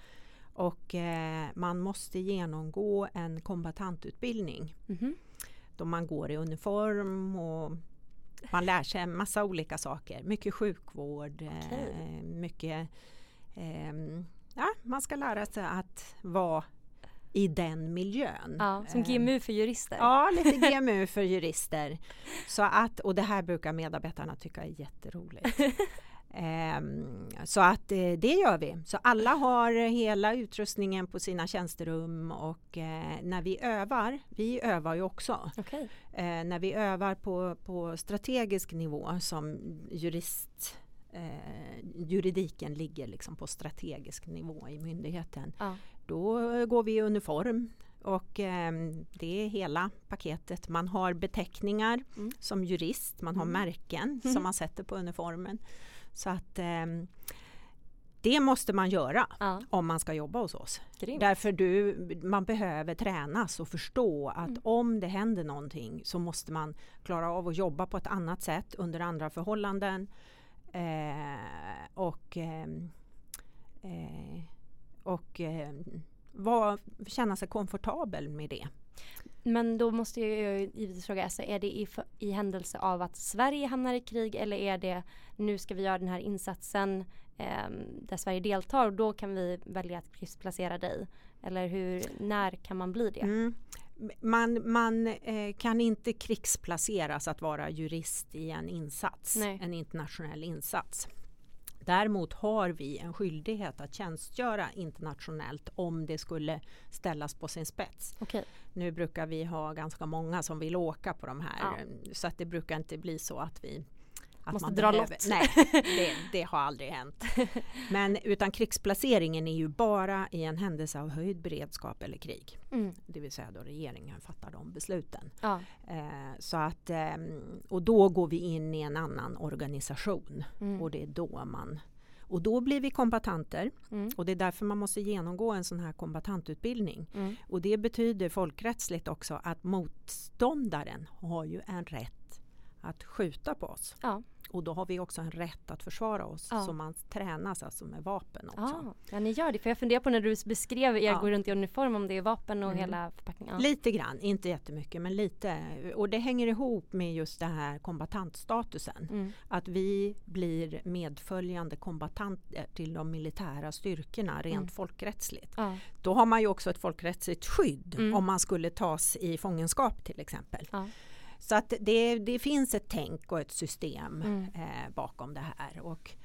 Och eh, man måste genomgå en kombatantutbildning Mhm. då man går i uniform och man lär sig en massa olika saker. Mycket sjukvård, eh, Okej. mycket... ehm, ja, man ska lära sig att vara i den miljön. Ja, som Eh, GMU för jurister. Ja, lite [laughs] GMU för jurister. Så att, och det här brukar medarbetarna tycka är jätteroligt. [laughs] Så att eh, det gör vi. Så alla har hela utrustningen på sina tjänsterum och eh, när vi övar, vi övar ju också, Okej. eh, när vi övar på, på strategisk nivå som jurist Eh, juridiken ligger liksom på strategisk nivå i myndigheten. Ja. Då går vi i uniform och ehm, det är hela paketet. Man har beteckningar Mm. som jurist, man har Mm. märken Mm. som man sätter på uniformen. Så att ehm, det måste man göra ja. om man ska jobba hos oss. Grymt. Därför du, man behöver tränas och förstå att Mm. om det händer någonting så måste man klara av att jobba på ett annat sätt under andra förhållanden. Eh, och ehm, eh, och eh, var, känna sig komfortabel med det. Men då måste jag ju givetvis fråga, alltså, är det i, i händelse av att Sverige hamnar i krig eller är det nu ska vi göra den här insatsen ehm, där Sverige deltar och då kan vi välja att krigsplacera dig? Eller hur, när kan man bli det? Mm. Man, man eh, kan inte krigsplaceras att vara jurist i en insats, Nej. en internationell insats. Däremot har vi en skyldighet att tjänstgöra internationellt om det skulle ställas på sin spets. Okej, Nu brukar vi ha ganska många som vill åka på de här Ja. så att det brukar inte bli så att vi Att Måste man dra behöver, lott. Nej, [laughs] det, det har aldrig hänt. Men utan krigsplaceringen är ju bara i en händelse av höjd beredskap eller krig. Mm. Det vill säga då regeringen fattar de besluten. Ja. Eh, så att, ehm, och då går vi in i en annan organisation Mm. och det är då man och då blir vi kombatanter Mm. och det är därför man måste genomgå en sån här kombatantutbildning. Mm. Och det betyder folkrättsligt också att motståndaren har ju en rätt att skjuta på oss. Ja. Och då har vi också en rätt att försvara oss. Ja. Så man tränas alltså med vapen också. Ja, ni gör det. För jag funderar på när du beskrev er Ja. gå runt i uniform om det är vapen och Mm. hela förpackningen. Ja. Lite grann, inte jättemycket men lite. Och det hänger ihop med just den här kombatantstatusen. Mm. Att vi blir medföljande kombatanter till de militära styrkorna rent Mm. folkrättsligt. Då har man ju också ett folkrättsligt skydd Mm. om man skulle tas i fångenskap till exempel. Så att det, det finns ett tänk och ett system Mm. eh, bakom det här. Och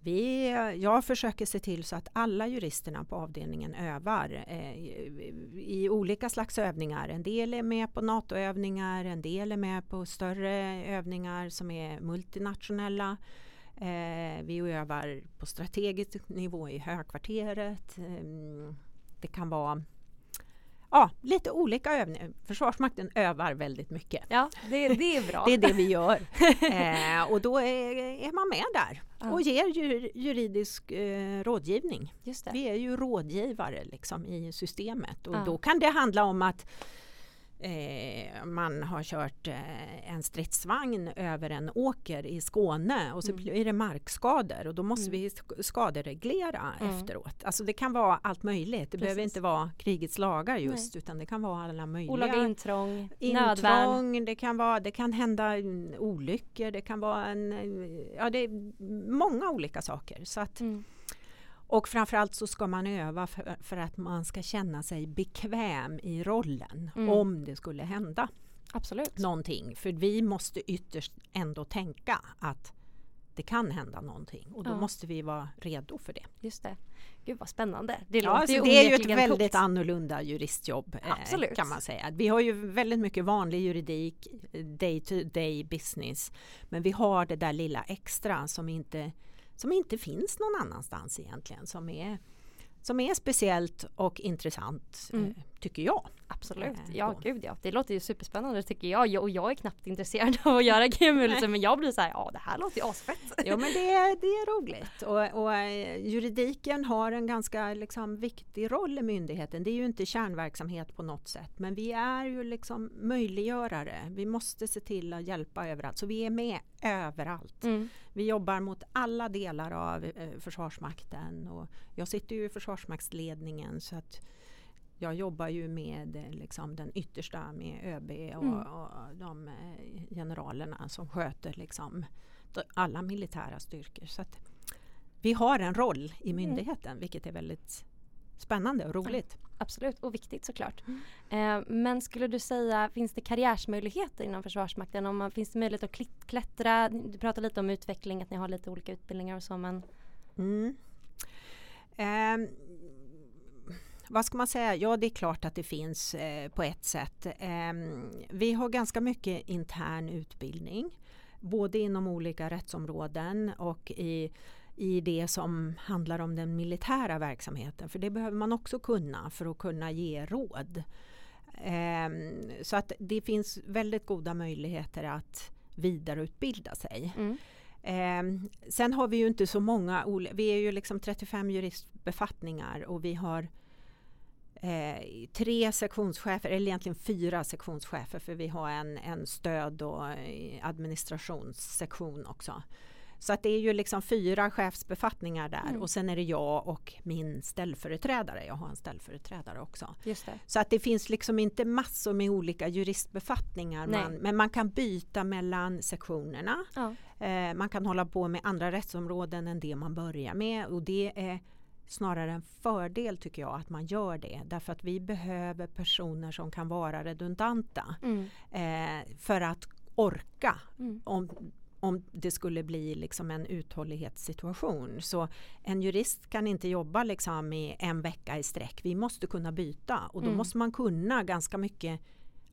vi, jag försöker se till så att alla juristerna på avdelningen övar eh, i, i olika slags övningar. En del är med på NATO-övningar, en del är med på större övningar som är multinationella. Eh, vi övar på strategisk nivå i högkvarteret. Eh, det kan vara ja, lite olika övningar. Försvarsmakten övar väldigt mycket. ja, det, det är bra. Det är det vi gör. [laughs] eh, och då är, är man med där Ja. och ger ju, juridisk eh, rådgivning. Just det. Vi är ju rådgivare liksom, i systemet och Ja. då kan det handla om att Eh, man har kört eh, en stridsvagn över en åker i Skåne och så Mm. blir det markskador och då måste Mm. vi sk- skadereglera Mm. efteråt. Alltså det kan vara allt möjligt. Det behöver Precis. inte vara krigets lagar just utan det kan vara alla möjliga Olaga intrång, intrång, det kan, vara, det kan hända mm, olyckor, det kan vara en, eh, ja det är många olika saker. Så att, Mm. Och framförallt så ska man öva för, för att man ska känna sig bekväm i rollen Mm. om det skulle hända Absolut. någonting. För vi måste ytterst ändå tänka att det kan hända någonting och då Ja. måste vi vara redo för det. Just det. Gud vad spännande. Det Ja, låter så ju det är ju ett väldigt coolt. annorlunda juristjobb eh, Absolut. kan man säga. Vi har ju väldigt mycket vanlig juridik, day to day business. Men vi har det där lilla extra som inte, som inte finns någon annanstans egentligen. Som är, som är speciellt och intressant Mm. Tycker jag. Absolut. eh, Ja, då. gud ja. Det låter ju superspännande tycker jag. Och jag är knappt intresserad [laughs] av att göra GMU men jag blir så här, ja det här låter ju asfett. Jo men det är, [laughs] det är roligt och, och eh, juridiken har en ganska liksom, viktig roll i myndigheten. Det är ju inte kärnverksamhet på något sätt men vi är ju liksom möjliggörare. Vi måste se till att hjälpa överallt så vi är med överallt. Mm. Vi jobbar mot alla delar av eh, Försvarsmakten och jag sitter ju i Försvarsmaktsledningen så att jag jobbar ju med eh, liksom, den yttersta med ÖB och, Mm. och de eh, generalerna som sköter liksom, alla militära styrkor. Så att vi har en roll i Mm. myndigheten vilket är väldigt spännande och roligt. Absolut, och viktigt såklart. Mm. Eh, men skulle du säga, finns det karriärsmöjligheter inom Försvarsmakten? Om man, finns det möjlighet att klättra? Du pratar lite om utveckling, att ni har lite olika utbildningar och så men Mm. Ehm, vad ska man säga? Ja, det är klart att det finns eh, på ett sätt. Ehm, vi har ganska mycket intern utbildning, både inom olika rättsområden och i, i det som handlar om den militära verksamheten. För det behöver man också kunna för att kunna ge råd. Ehm, så att det finns väldigt goda möjligheter att vidareutbilda sig. mm. Eh, sen har vi ju inte så många, vi är ju liksom 35 juristbefattningar och vi har eh, tre sektionschefer, eller egentligen fyra sektionschefer för vi har en, en stöd och eh, administrationssektion också. Så att det är ju liksom fyra chefsbefattningar där Mm. och sen är det jag och min ställföreträdare. Jag har en ställföreträdare också. Så att det finns liksom inte massor med olika juristbefattningar man, men man kan byta mellan sektionerna. Ja. Eh, man kan hålla på med andra rättsområden än det man börjar med och det är snarare en fördel tycker jag att man gör det därför att vi behöver personer som kan vara redundanta Mm. eh, för att orka Mm. om, om det skulle bli liksom en uthållighetssituation. Så en jurist kan inte jobba liksom i en vecka i sträck. Vi måste kunna byta och då Mm. måste man kunna ganska mycket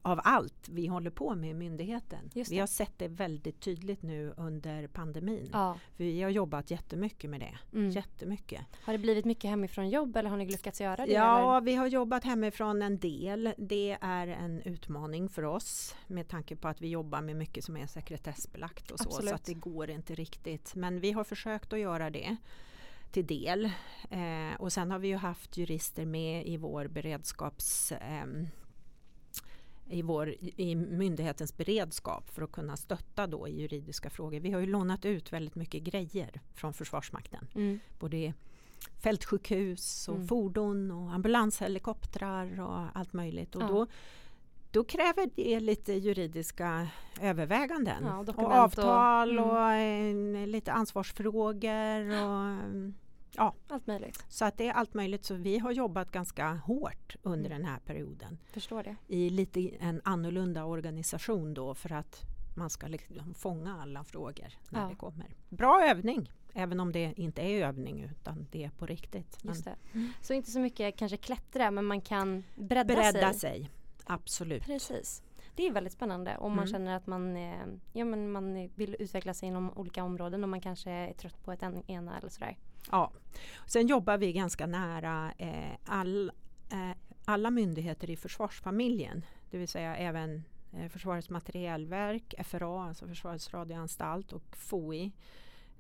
av allt vi håller på med i myndigheten. Vi har sett det väldigt tydligt nu under pandemin. Ja. Vi har jobbat jättemycket med det. Mm. Jättemycket. Har det blivit mycket hemifrån jobb eller har ni lyckats göra det? Ja, eller? vi har jobbat hemifrån en del. Det är en utmaning för oss med tanke på att vi jobbar med mycket som är sekretessbelagt och så. Absolut. Så att det går inte riktigt. Men vi har försökt att göra det till del. Eh, och sen har vi ju haft jurister med i vår beredskaps ehm, i, vår, i myndighetens beredskap för att kunna stötta då i juridiska frågor. Vi har ju lånat ut väldigt mycket grejer från Försvarsmakten. Mm. Både fältsjukhus och Mm. fordon och ambulanshelikoptrar och allt möjligt. Och Ja. då, då kräver det lite juridiska överväganden. Ja, och dokument och- avtal mm. och, eh, lite ansvarsfrågor. Och, mm, Allt möjligt. så att det är allt möjligt. Så vi har jobbat ganska hårt under Mm. den här perioden Förstår det. i lite en annorlunda organisation då för att man ska liksom fånga alla frågor när Ja. det kommer. Bra övning, även om det inte är övning utan det är på riktigt. Just det. Så inte så mycket kanske klättra men man kan bredda, bredda sig. sig, absolut. Precis. Det är väldigt spännande om man Mm. känner att man, eh, ja, men man vill utveckla sig inom olika områden och man kanske är trött på ett en, ena eller sådär. Ja. Sen jobbar vi ganska nära eh, all, eh, alla myndigheter i försvarsfamiljen. Det vill säga även eh, Försvarets materielverk, FRA, alltså Försvarets radioanstalt och FOI,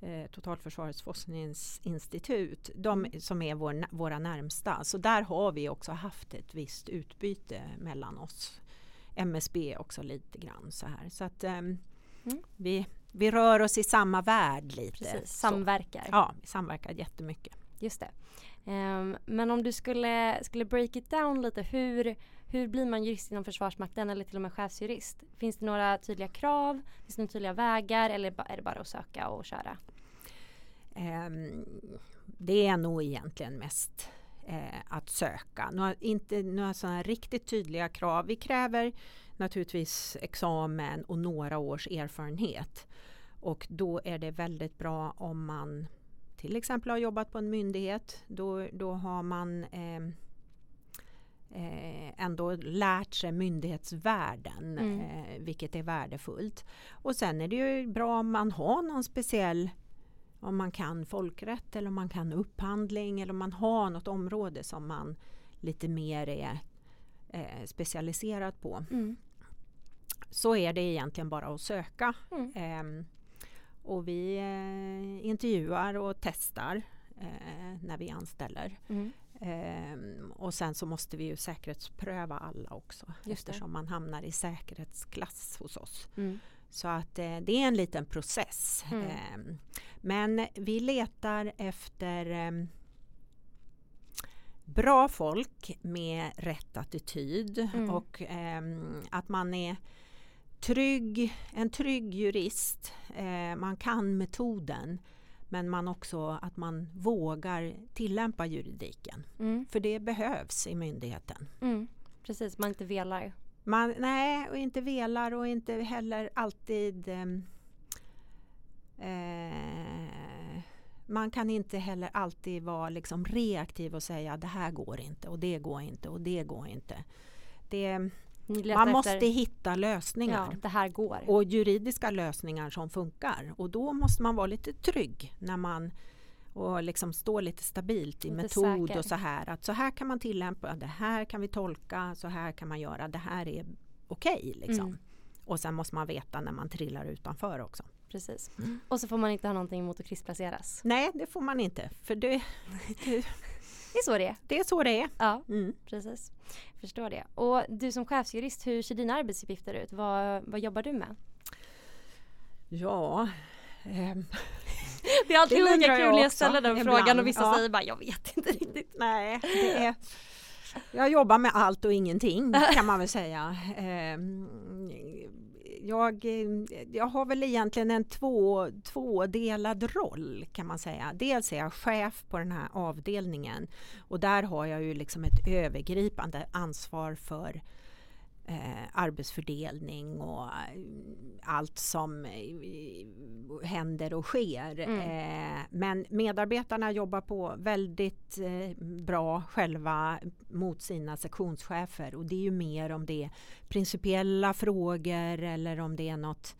eh, Totalförsvarets forskningsinstitut. De som är vår, våra närmsta. Så där har vi också haft ett visst utbyte mellan oss. MSB också lite grann så här. Så att ehm, vi, vi rör oss i samma värld lite. Precis, Så. samverkar. Ja, vi samverkar jättemycket. Just det. Ehm, men om du skulle, skulle break it down lite, hur, hur blir man jurist inom Försvarsmakten eller till och med chefsjurist? Finns det några tydliga krav? Finns det några tydliga vägar eller är det bara att söka och köra? Ehm, det är nog egentligen mest eh, att söka. Några, inte några sådana riktigt tydliga krav. Vi kräver naturligtvis examen och några års erfarenhet. Och då är det väldigt bra om man till exempel har jobbat på en myndighet. Då, då har man ehm, eh, ändå lärt sig myndighetsvärlden, Mm. eh, vilket är värdefullt. Och sen är det ju bra om man har någon speciell om man kan folkrätt eller om man kan upphandling eller om man har något område som man lite mer är eh, specialiserad på. Mm. Så är det egentligen bara att söka. Mm. Ehm, och vi eh, intervjuar och testar eh, när vi anställer. Mm. Ehm, och sen så måste vi ju säkerhetspröva alla också Just det. eftersom man hamnar i säkerhetsklass hos oss. Mm. Så att eh, det är en liten process. Mm. Ehm, men vi letar efter ehm, bra folk med rätt attityd Mm. och ehm, att man är trygg, en trygg jurist. Eh, man kan metoden men man också att man vågar tillämpa juridiken. Mm. För det behövs i myndigheten. Mm. Precis, man inte velar. Man, nej, och inte velar och inte heller alltid ehm, eh, man kan inte heller alltid vara liksom reaktiv och säga det här går inte och det går inte och det går inte. Det, man efter- måste hitta lösningar Ja, det här går. och juridiska lösningar som funkar och då måste man vara lite trygg när man och liksom stå lite stabilt i Lite metod säker. och så här att så här kan man tillämpa, det här kan vi tolka, så här kan man göra, det här är okej liksom. Mm. Och sen måste man veta när man trillar utanför också. Precis. Och så får man inte ha någonting emot att krigsplaceras. Nej, det får man inte för det, [laughs] det, Det är så det är. det är så det är. Ja, Mm. precis. Förstår det. Och du som chefsjurist, hur ser dina arbetsuppgifter ut? Vad, vad jobbar du med? Ja, ehm, [laughs] Det är alltid Det lika jag kul när jag ställer den ibland. frågan och vissa Ja. säger bara jag vet inte riktigt. nej, [laughs] det är, jag jobbar med allt och ingenting kan man väl säga. Jag, eh, jag har väl egentligen en två, tvådelad roll kan man säga. Dels är jag chef på den här avdelningen och där har jag ju liksom ett övergripande ansvar för eh, arbetsfördelning och eh, allt som eh, händer och sker. Mm. Eh, men medarbetarna jobbar på väldigt eh, bra själva mot sina sektionschefer och det är ju mer om det är principiella frågor eller om det är något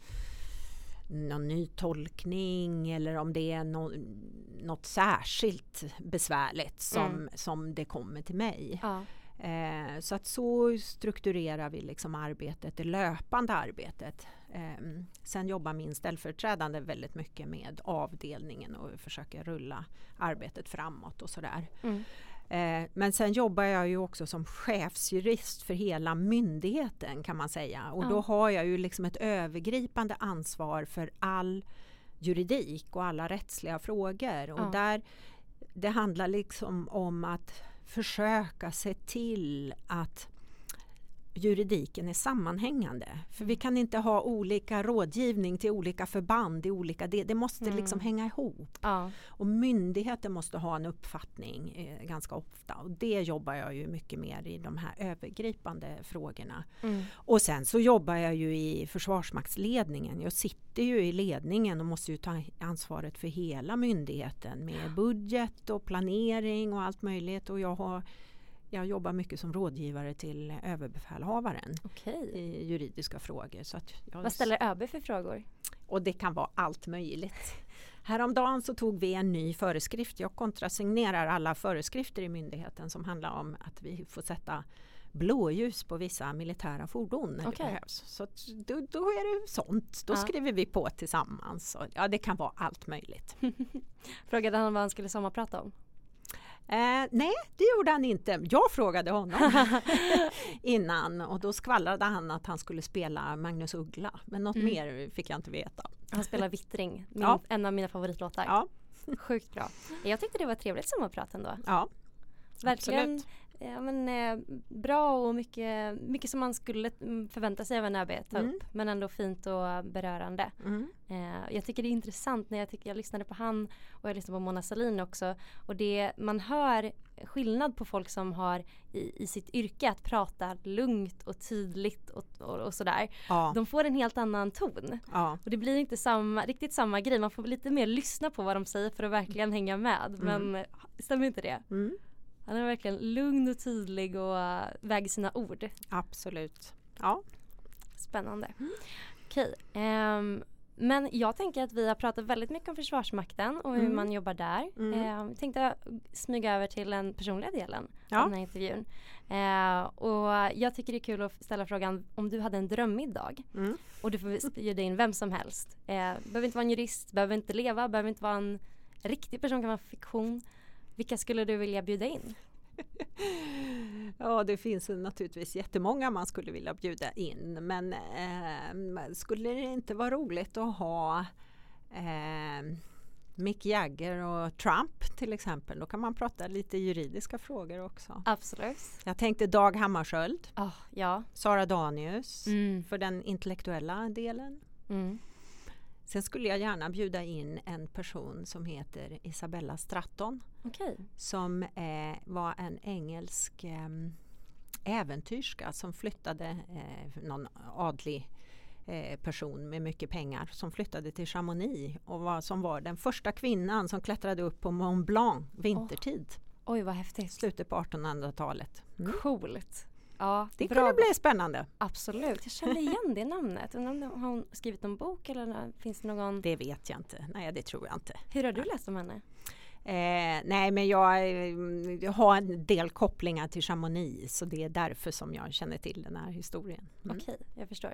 någon ny tolkning eller om det är no, något särskilt besvärligt som, Mm. som det kommer till mig. Ja. Eh, så att så strukturerar vi liksom arbetet, det löpande arbetet. Eh, sen jobbar min ställföreträdande väldigt mycket med avdelningen och försöker rulla arbetet framåt och sådär. Mm. Eh, men sen jobbar jag ju också som chefsjurist för hela myndigheten kan man säga. Och Ja. då har jag ju liksom ett övergripande ansvar för all juridik och alla rättsliga frågor. Och där, det handlar liksom om att försöka se till att juridiken är sammanhängande. För vi kan inte ha olika rådgivning till olika förband i olika det, det måste Mm. liksom hänga ihop. Ja. Och myndigheter måste ha en uppfattning eh, ganska ofta och det jobbar jag ju mycket mer i de här övergripande frågorna. Mm. Och sen så jobbar jag ju i Försvarsmaktsledningen. Jag sitter ju i ledningen och måste ju ta ansvaret för hela myndigheten med budget och planering och allt möjligt och jag har jag jobbar mycket som rådgivare till överbefälhavaren Okej. i juridiska frågor. Så att jag Vad ställer ÖB för frågor? och det kan vara allt möjligt. Häromdagen så tog vi en ny föreskrift. Jag kontrasignerar alla föreskrifter i myndigheten som handlar om att vi får sätta blåljus på vissa militära fordon när Okej. det behövs. Så då, då är det sånt. Då Ja. skriver vi på tillsammans. Och, ja, det kan vara allt möjligt. [laughs] Frågade han vad han skulle sommarprata om? Eh, nej, det gjorde han inte. Jag frågade honom [laughs] innan och då skvallrade han att han skulle spela Magnus Uggla. Men något Mm. mer fick jag inte veta. Han spelar Vittring, [laughs] min, Ja. en av mina favoritlåtar. Ja, Sjukt bra. Jag tyckte det var ett trevligt sommarprat ändå. ja Verkligen absolut. Ja, men, eh, bra och mycket, mycket som man skulle mm, förvänta sig av en ÖB ta Mm. upp. Men ändå fint och berörande. Mm. Eh, jag tycker det är intressant när jag, tycker, jag lyssnade på han och jag lyssnade på Mona Sahlin också. Och det, man hör skillnad på folk som har i, i sitt yrke att prata lugnt och tydligt och, och, och sådär. Ja, De får en helt annan ton. ja. Och det blir inte samma, riktigt samma grej. Man får lite mer lyssna på vad de säger för att verkligen hänga med. Men eh, stämmer inte det? Mm. Han är verkligen lugn och tydlig och uh, väger sina ord. Absolut. Ja. Spännande. Okej. ehm, men jag tänker att vi har pratat väldigt mycket om Försvarsmakten och hur Mm. man jobbar där. Mm. Jag tänkte smyga över till den personliga delen Ja. av den här intervjun. Ehm, och jag tycker det är kul att ställa frågan om du hade en drömmiddag Mm. och du får bjuda in vem som helst. Eh, behöver inte vara en jurist, behöver inte leva, behöver inte vara en riktig person, kan vara fiktion. Vilka skulle du vilja bjuda in? [laughs] Ja, det finns naturligtvis jättemånga man skulle vilja bjuda in. Men eh, skulle det inte vara roligt att ha eh, Mick Jagger och Trump till exempel? Då kan man prata lite juridiska frågor också. Absolut. Jag tänkte Dag Hammarskjöld, Oh, ja. Sara Danius Mm. för den intellektuella delen. Mm. Sen skulle jag gärna bjuda in en person som heter Isabella Stratton. Okej. som eh, var en engelsk eh, äventyrska som flyttade, eh, någon adlig eh, person med mycket pengar som flyttade till Chamonix och var, som var den första kvinnan som klättrade upp på Mont Blanc vintertid, Oj vad häftigt. slutet på 1800-talet. Mm. Coolt. Ja, Det bra. kunde bli spännande. Absolut. Jag kände igen det namnet. Undrar om det- Har hon skrivit en bok eller finns det någon? Det vet jag inte. Nej, det tror jag inte. Hur har du läst om henne? Eh, nej, men jag, eh, jag har en del kopplingar till Chamonix så det är därför som jag känner till den här historien. Mm. Okej, jag förstår.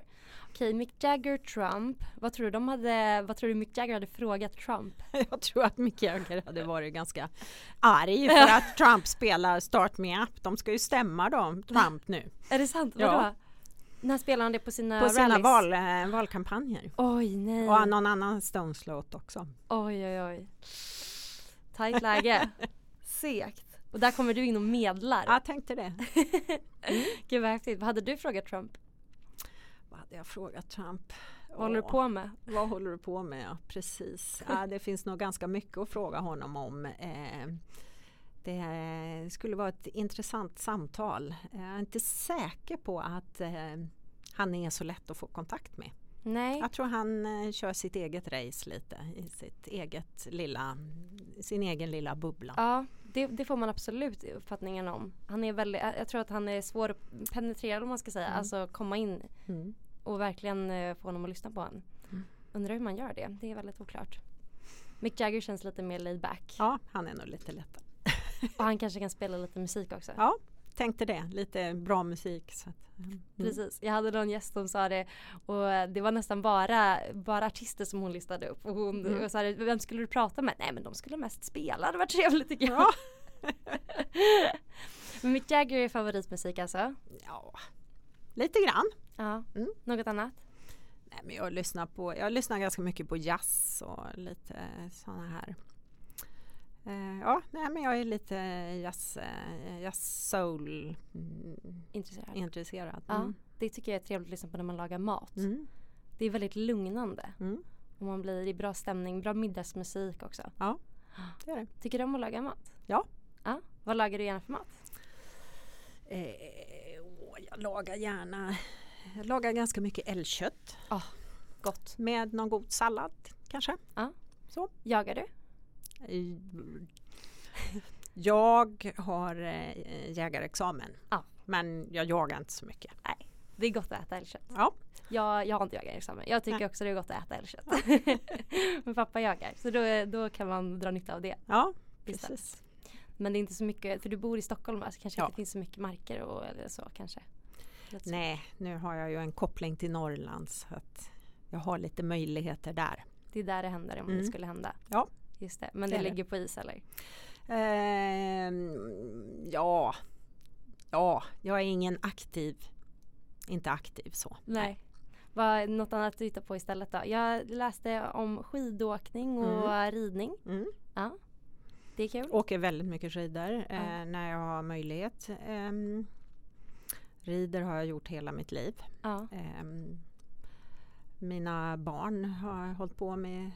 Okej, Mick Jagger, Trump. Vad tror du de hade, vad tror du Mick Jagger hade frågat Trump? [laughs] Jag tror att Mick Jagger hade varit ganska arg för att Trump spelar Start Me Up. De ska ju stämma då, Trump nu. Är det sant? Ja. Vadå? När spelar han det på sina På sina rallies? val, eh, valkampanjer. Oj, nej. Och någon annan Stones-låt också. Oj, oj, oj. Tajt läge. Segt. Och där kommer du in och medlar. Jag tänkte det. [laughs] Gud vad häftigt. Vad hade du frågat Trump? Vad hade jag frågat Trump? Vad håller du på med? Vad håller du på med? Ja, precis. Ja, det finns nog ganska mycket att fråga honom om. Eh, Det skulle vara ett intressant samtal. Jag är inte säker på att eh, han är så lätt att få kontakt med. Nej. Jag tror han eh, kör sitt eget race lite i sitt eget lilla, sin egen lilla bubbla. Ja, det, det, får man absolut uppfattningen om. Han är väldigt, jag tror att han är svår att penetrera om man ska säga, mm. alltså komma in mm. och verkligen eh, få honom att lyssna på en. Mm. Undrar hur man gör det, det är väldigt oklart. Mick Jagger känns lite mer laid back. Ja, han är nog lite lättare. och han kanske kan spela lite musik också. Ja, tänkte det. Lite bra musik. Så att, mm. Precis. Jag hade någon gäst som sa det och det var nästan bara, bara artister som hon listade upp. Och hon mm. och sa vem skulle du prata med? Nej men de skulle mest spela. Det var trevligt tycker jag. Ja. [laughs] men Mick Jagger är favoritmusik alltså? Ja, lite grann. Ja. Mm. Något annat? Nej, men jag lyssnar på, jag lyssnar ganska mycket på jazz och lite sådana här Uh, ja, nej, men jag är lite jazz, uh, jazz soul mm, intresserad. intresserad. Ja, mm. Det tycker jag är trevligt att lyssna på när man lagar mat. Mm. Det är väldigt lugnande. Mm. Och man blir i bra stämning, bra middagsmusik också. Ja, det är det. Tycker du om att laga mat? Ja. ja. Vad lagar du gärna för mat? Eh, jag lagar gärna, jag lagar ganska mycket älgkött. Oh, gott. Med någon god sallad kanske. Ja. Så. Jagar du? [laughs] Jag har eh, jägarexamen. Ja. Men jag jagar inte så mycket. Nej, det är gott att äta älgkött. Ja. Jag, jag har inte jägarexamen. Jag tycker Nej. också det är gott att äta älgkött. [laughs] Men pappa jagar. Så då, då kan man dra nytta av det. Ja, precis. Men det är inte så mycket, för du bor i Stockholm så kanske ja. inte finns så mycket marker och eller så kanske? Nej, nu har jag ju en koppling till Norrland så att jag har lite möjligheter där. Det är där det händer om mm. det skulle hända. Ja. Just det, men det, det ligger på is eller? Eh, ja, ja, jag är ingen aktiv, inte aktiv så. Nej. Vad, något annat att hitta på istället då? Jag läste om skidåkning och mm. ridning. Mm. Ja. Det är kul. Åker väldigt mycket skidor eh, ja. när jag har möjlighet. Eh, rider har jag gjort hela mitt liv. Ja. Eh, mina barn har hållit på med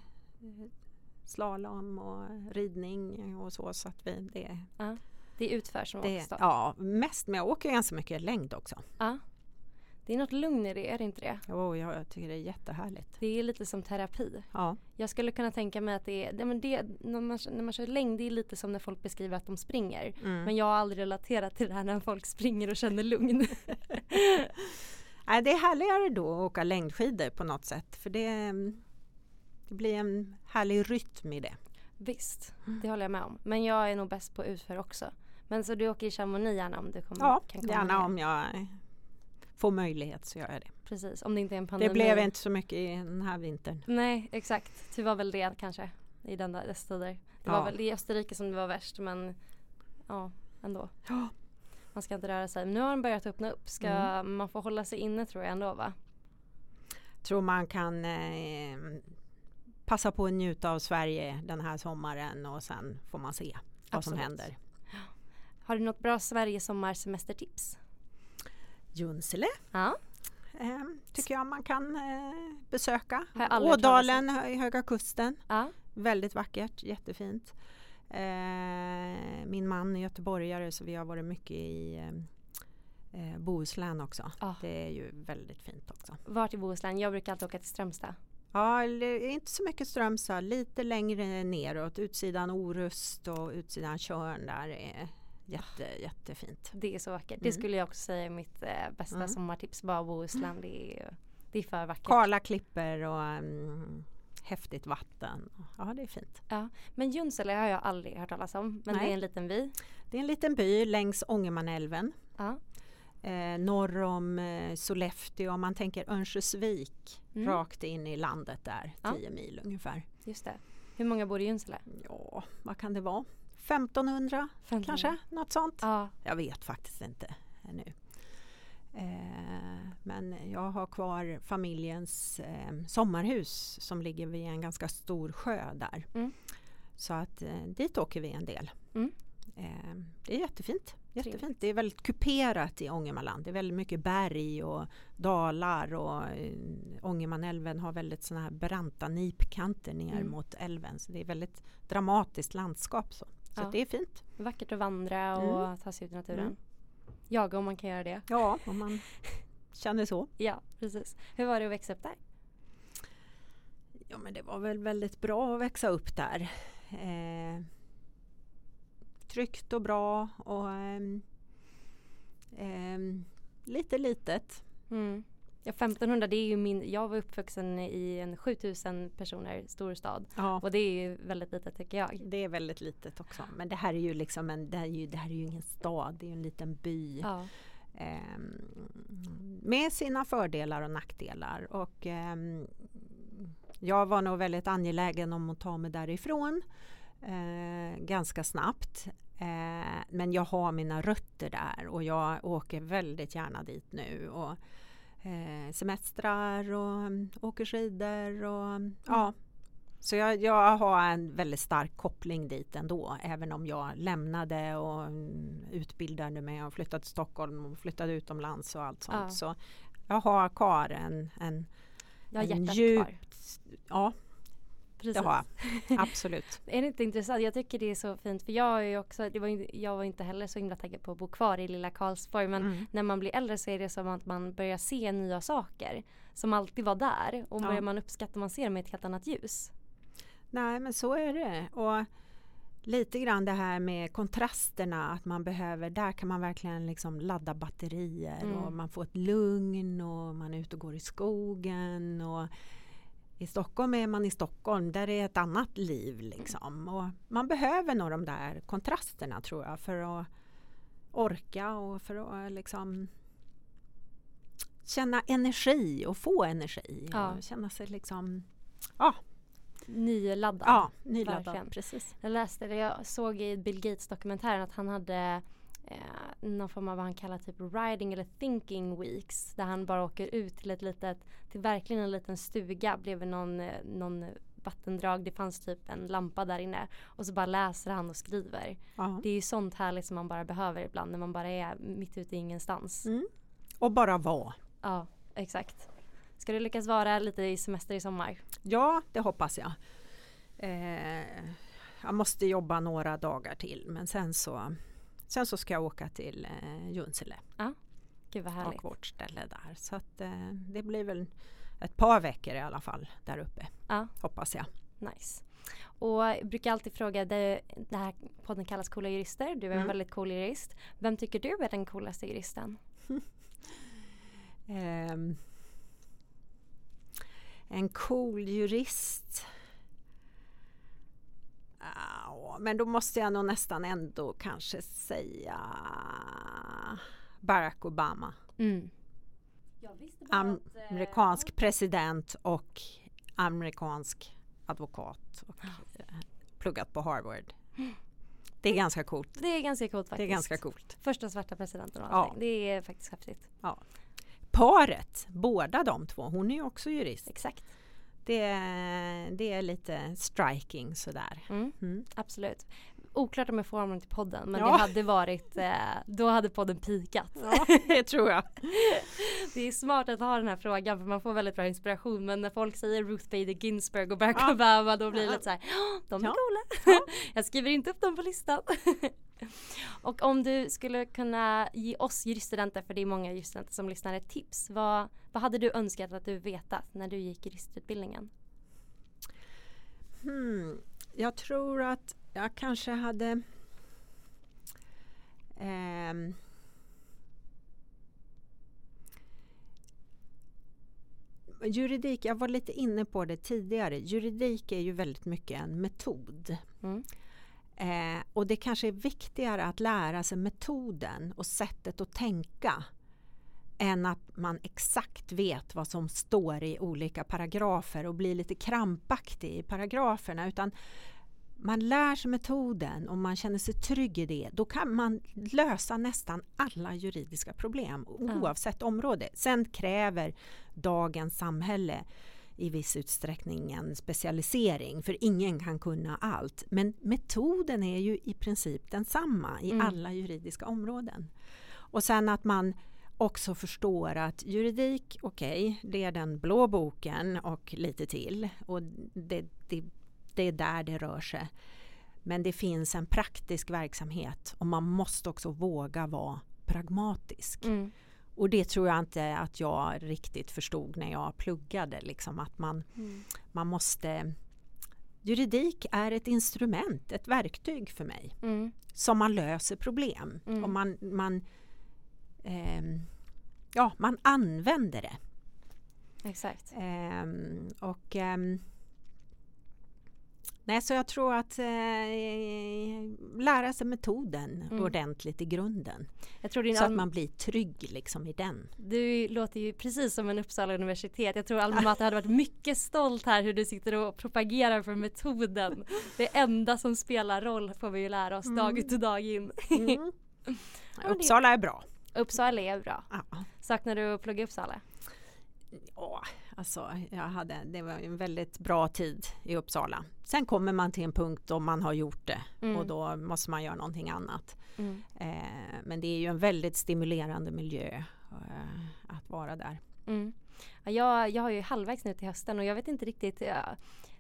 eh, slalom och ridning och så. så att vi, det, ja, det utförs som det, också? Ja, mest men jag åker ganska mycket längd också. Ja. Det är något lugn i det, är det inte det? Jo, jag tycker det är jättehärligt. Det är lite som terapi. Ja. Jag skulle kunna tänka mig att det är, det, men det, när, man, när man kör längd, det är lite som när folk beskriver att de springer. Mm. Men jag har aldrig relaterat till det här när folk springer och känner lugn. [laughs] Nej, det är härligare då att åka längdskidor på något sätt. För det, det blir en härlig rytm i det. Visst, mm. det håller jag med om. Men jag är nog bäst på utför också. Men så du åker i Chamonix gärna om du kommer, ja, kan komma gärna ner. om jag får möjlighet så gör jag det. Precis, om det inte är en pandemi. Det blev inte så mycket i den här vintern. Nej, exakt. Det var väl det kanske i den där dess tider. Det var väl i Österrike som det var värst men ja, ändå. Ja. Man ska inte röra sig. Men nu har den börjat öppna upp. Ska mm. man få hålla sig inne tror jag ändå va? Tror man kan eh, passa på att njuta av Sverige den här sommaren och sen får man se vad Absolut. som händer. Har du något bra Sverige sommarsemestertips? Junsele. Ja. Eh, tycker jag man kan eh, besöka. Ådalen i Höga Kusten. Ja. Väldigt vackert, jättefint. Eh, min man är göteborgare så vi har varit mycket i eh, eh Bohuslän också. Ah. Det är ju väldigt fint också. Vart i Bohuslän? Jag brukar alltid åka till Strömstad. Ja, inte så mycket Strömstad, lite längre neråt. Utsidan Orust och utsidan Tjörn där är jätte, jättefint. Det är så vackert. Det mm. skulle jag också säga är mitt eh, bästa mm. sommartips. Bara Bohuslän, det är, det är för vackert. Kala klipper och um, häftigt vatten. Ja, det är fint. Ja. Men Junsele har jag aldrig hört talas om. Men Nej. det är en liten by. Det är en liten by längs Ångermanälven. Ja eh, norr om eh, Sollefteå, om man tänker Örnsköldsvik mm. rakt in i landet där, 10 ja. mil ungefär. Just det. Hur många bor i Junsele? Ja, vad kan det vara? 1500, 1500. kanske, något sånt. Ja. Jag vet faktiskt inte ännu. Eh, men jag har kvar familjens eh, sommarhus som ligger vid en ganska stor sjö där. Mm. Så att eh, dit åker vi en del. Mm. Det är jättefint. Jättefint. Det är väldigt kuperat i Ångermanland. Det är väldigt mycket berg och dalar och eh, Ångermanälven har väldigt sådana här branta nipkanter ner mm. mot älven. Så det är väldigt dramatiskt landskap. Så. Så Ja. det är fint. Vackert att vandra och Mm. ta sig ut i naturen. Mm. Jaga om man kan göra det. Ja, om man känner så. [laughs] Ja, precis. Hur var det att växa upp där? Ja men det var väl väldigt bra att växa upp där. Eh, tryggt och bra och ehm, ehm, lite litet. Mm. Ja, 1500, det är ju min, jag var uppvuxen i en 7000 personer stor stad. Ja. Och det är ju väldigt litet tycker jag. Det är väldigt litet också. Men det här är ju liksom en, det här är ju, det här är ju ingen stad, det är ju en liten by. Ja. Ehm, med sina fördelar och nackdelar. Och, ehm, jag var nog väldigt angelägen om att ta mig därifrån eh, ganska snabbt. Eh, men jag har mina rötter där och jag åker väldigt gärna dit nu. Och, eh, semestrar och åker skidor. Och, mm, ja. Så jag, jag har en väldigt stark koppling dit ändå. Även om jag lämnade och mm, utbildade mig och flyttade till Stockholm och flyttade utomlands och allt sånt. Ja. Så jag har kvar en, en, en hjärtat djup... kvar. Ja, Precis. det har jag. [laughs] Absolut. Är det inte intressant? Jag tycker det är så fint för jag är också, det var jag var inte heller så himla taggad på att bo kvar i lilla Karlsborg men Mm. när man blir äldre så är det som att man börjar se nya saker som alltid var där och Ja. börjar man uppskatta man ser dem med ett helt annat ljus. Nej men så är det. Och lite grann det här med kontrasterna att man behöver, där kan man verkligen liksom ladda batterier Mm. och man får ett lugn och man är ute och går i skogen. Och I Stockholm är man i Stockholm, där är ett annat liv liksom. Och man behöver nog de där kontrasterna tror jag för att orka och för att liksom känna energi och få energi. Ja. Och känna sig liksom ja, Nyladdad. Ja, nyladdad. Verkligen. Precis. Jag läste det, jag såg i Bill Gates dokumentären att han hade eh, någon form av vad han kallar typ riding eller thinking weeks där han bara åker ut till ett litet, till verkligen en liten stuga bredvid någon, eh, någon vattendrag. Det fanns typ en lampa där inne och så bara läser han och skriver. Ja. Det är ju sånt härligt som man bara behöver ibland när man bara är mitt ute i ingenstans. Mm. Och bara vara. Ja, exakt. Ska du lyckas vara lite i semester i sommar? Ja, det hoppas jag. Eh, jag måste jobba några dagar till men sen så, sen så ska jag åka till eh, Junsele Gud vad härligt. och vårt ställe där. Så att, eh, det blir väl ett par veckor i alla fall där uppe, Ja. hoppas jag. Nice. Och jag brukar alltid fråga, det, det här podden kallas Coola jurister. Du är en Mm. väldigt cool jurist. Vem tycker du är den coolaste juristen? [laughs] Ehm, en cool jurist. Ja, men då måste jag nog nästan ändå kanske säga Barack Obama. Mm. Am- Amerikansk president och amerikansk advokat och eh, pluggat på Harvard. Det är ganska coolt. Det är ganska coolt faktiskt. Det är ganska coolt. Första svarta presidenten och Ja. Det är faktiskt häftigt. Paret, båda de två, hon är ju också jurist. Exakt. Det, det är lite striking sådär. Mm. Mm. Absolut. Oklart om jag får honom till podden men Ja. det hade varit, eh, då hade podden pikat. Ja, det tror jag. [laughs] Det är smart att ha den här frågan för man får väldigt bra inspiration men när folk säger Ruth Bader Ginsburg och Barack Ja. Obama då blir det lite så här, "Åh, de är Ja. coola. [laughs] Jag skriver inte upp dem på listan. [laughs] och om du skulle kunna ge oss juriststudenter, för det är många juriststudenter som lyssnar, ett tips. Vad, vad hade du önskat att du vetat när du gick juristutbildningen? Hmm. Jag tror att jag kanske hade ehm, Juridik, jag var lite inne på det tidigare. Juridik är ju väldigt mycket en metod. Mm. Eh, och det kanske är viktigare att lära sig metoden och sättet att tänka än att man exakt vet vad som står i olika paragrafer och blir lite krampaktig i paragraferna. Utan man lär sig metoden och man känner sig trygg i det. Då kan man lösa nästan alla juridiska problem oavsett område. Sen kräver dagens samhälle i viss utsträckning en specialisering för ingen kan kunna allt. Men metoden är ju i princip densamma i Mm. alla juridiska områden. Och sen att man också förstår att juridik, okej, det är den blå boken och lite till. Och det, det, det är där det rör sig. Men det finns en praktisk verksamhet och man måste också våga vara pragmatisk. Mm. Och det tror jag inte att jag riktigt förstod när jag pluggade. Liksom att man, Mm. man måste... Juridik är ett instrument, ett verktyg för mig Mm. som man löser problem. Mm. Och man, man, ehm, ja, man använder det. Exakt. Ehm, och ehm, Nej, så jag tror att eh, lära sig metoden Mm. ordentligt i grunden. Så att man blir trygg liksom i den. Du låter ju precis som en Uppsala universitet. Jag tror [laughs] Alma Mater hade varit mycket stolt här hur du sitter och propagerar för metoden. Det enda som spelar roll får vi ju lära oss dag ut och dag in. Mm. [laughs] Uppsala är bra. Uppsala är bra. Ja. Saknar du att plugga i Uppsala? Ja, alltså jag hade, det var en väldigt bra tid i Uppsala. Sen kommer man till en punkt då man har gjort det Mm. och då måste man göra någonting annat. Mm. Eh, men det är ju en väldigt stimulerande miljö eh, att vara där. Mm. Ja, jag, jag har ju halvvägs nu till hösten och jag vet inte riktigt jag,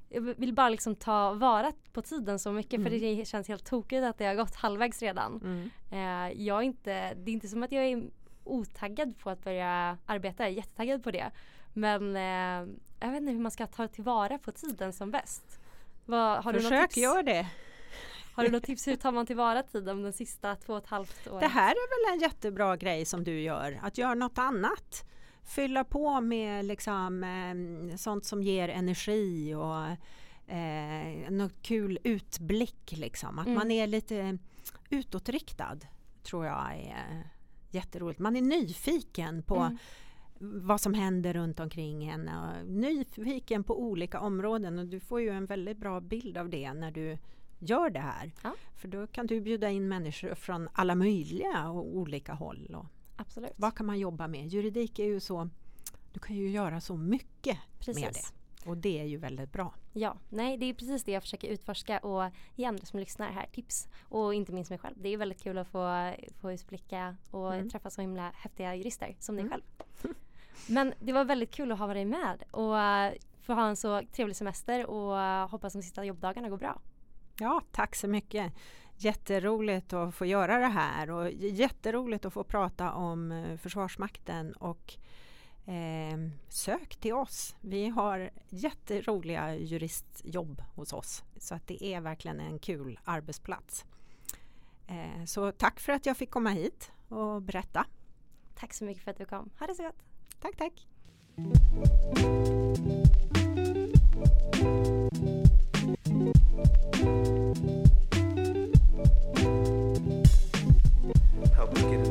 jag vill bara liksom ta vara på tiden så mycket för Mm. det känns helt tokigt att det har gått halvvägs redan. Eh, jag inte, det är inte som att jag är otaggad på att börja arbeta, jag är jättetaggad på det. Men eh, jag vet inte hur man ska ta tillvara på tiden som bäst. Vad, har, du något Försök tips? gör det. har du något tips? Hur tar man tillvara tiden de sista två och ett halvt åren? Det här är väl en jättebra grej som du gör, att göra något annat. Fylla på med liksom, eh, sånt som ger energi och eh, något kul utblick. Liksom. Att Mm. man är lite utåtriktad tror jag är jätteroligt. Man är nyfiken på Mm. Vad som händer runt omkring en. och Nyfiken på olika områden och du får ju en väldigt bra bild av det när du gör det här. Ja. För då kan du bjuda in människor från alla möjliga och olika håll. Och Absolut. vad kan man jobba med? Juridik är ju så, du kan ju göra så mycket med Precis. det. Och det är ju väldigt bra. Ja, nej det är precis det jag försöker utforska och ge andra som lyssnar här tips. Och inte minst mig själv. Det är väldigt kul att få, få utblicka och Mm. träffa så himla häftiga jurister som dig Mm. själv. [laughs] Men det var väldigt kul att ha dig med och eh, få ha en så trevlig semester och eh, hoppas de sista jobbdagarna går bra. Ja, tack så mycket. Jätteroligt att få göra det här och jätteroligt att få prata om eh, Försvarsmakten och eh, sök till oss. Vi har jätteroliga juristjobb hos oss så att det är verkligen en kul arbetsplats. Eh, så tack för att jag fick komma hit och berätta. Tack så mycket för att du kom. Ha det så gott! Tack, tack! help us get.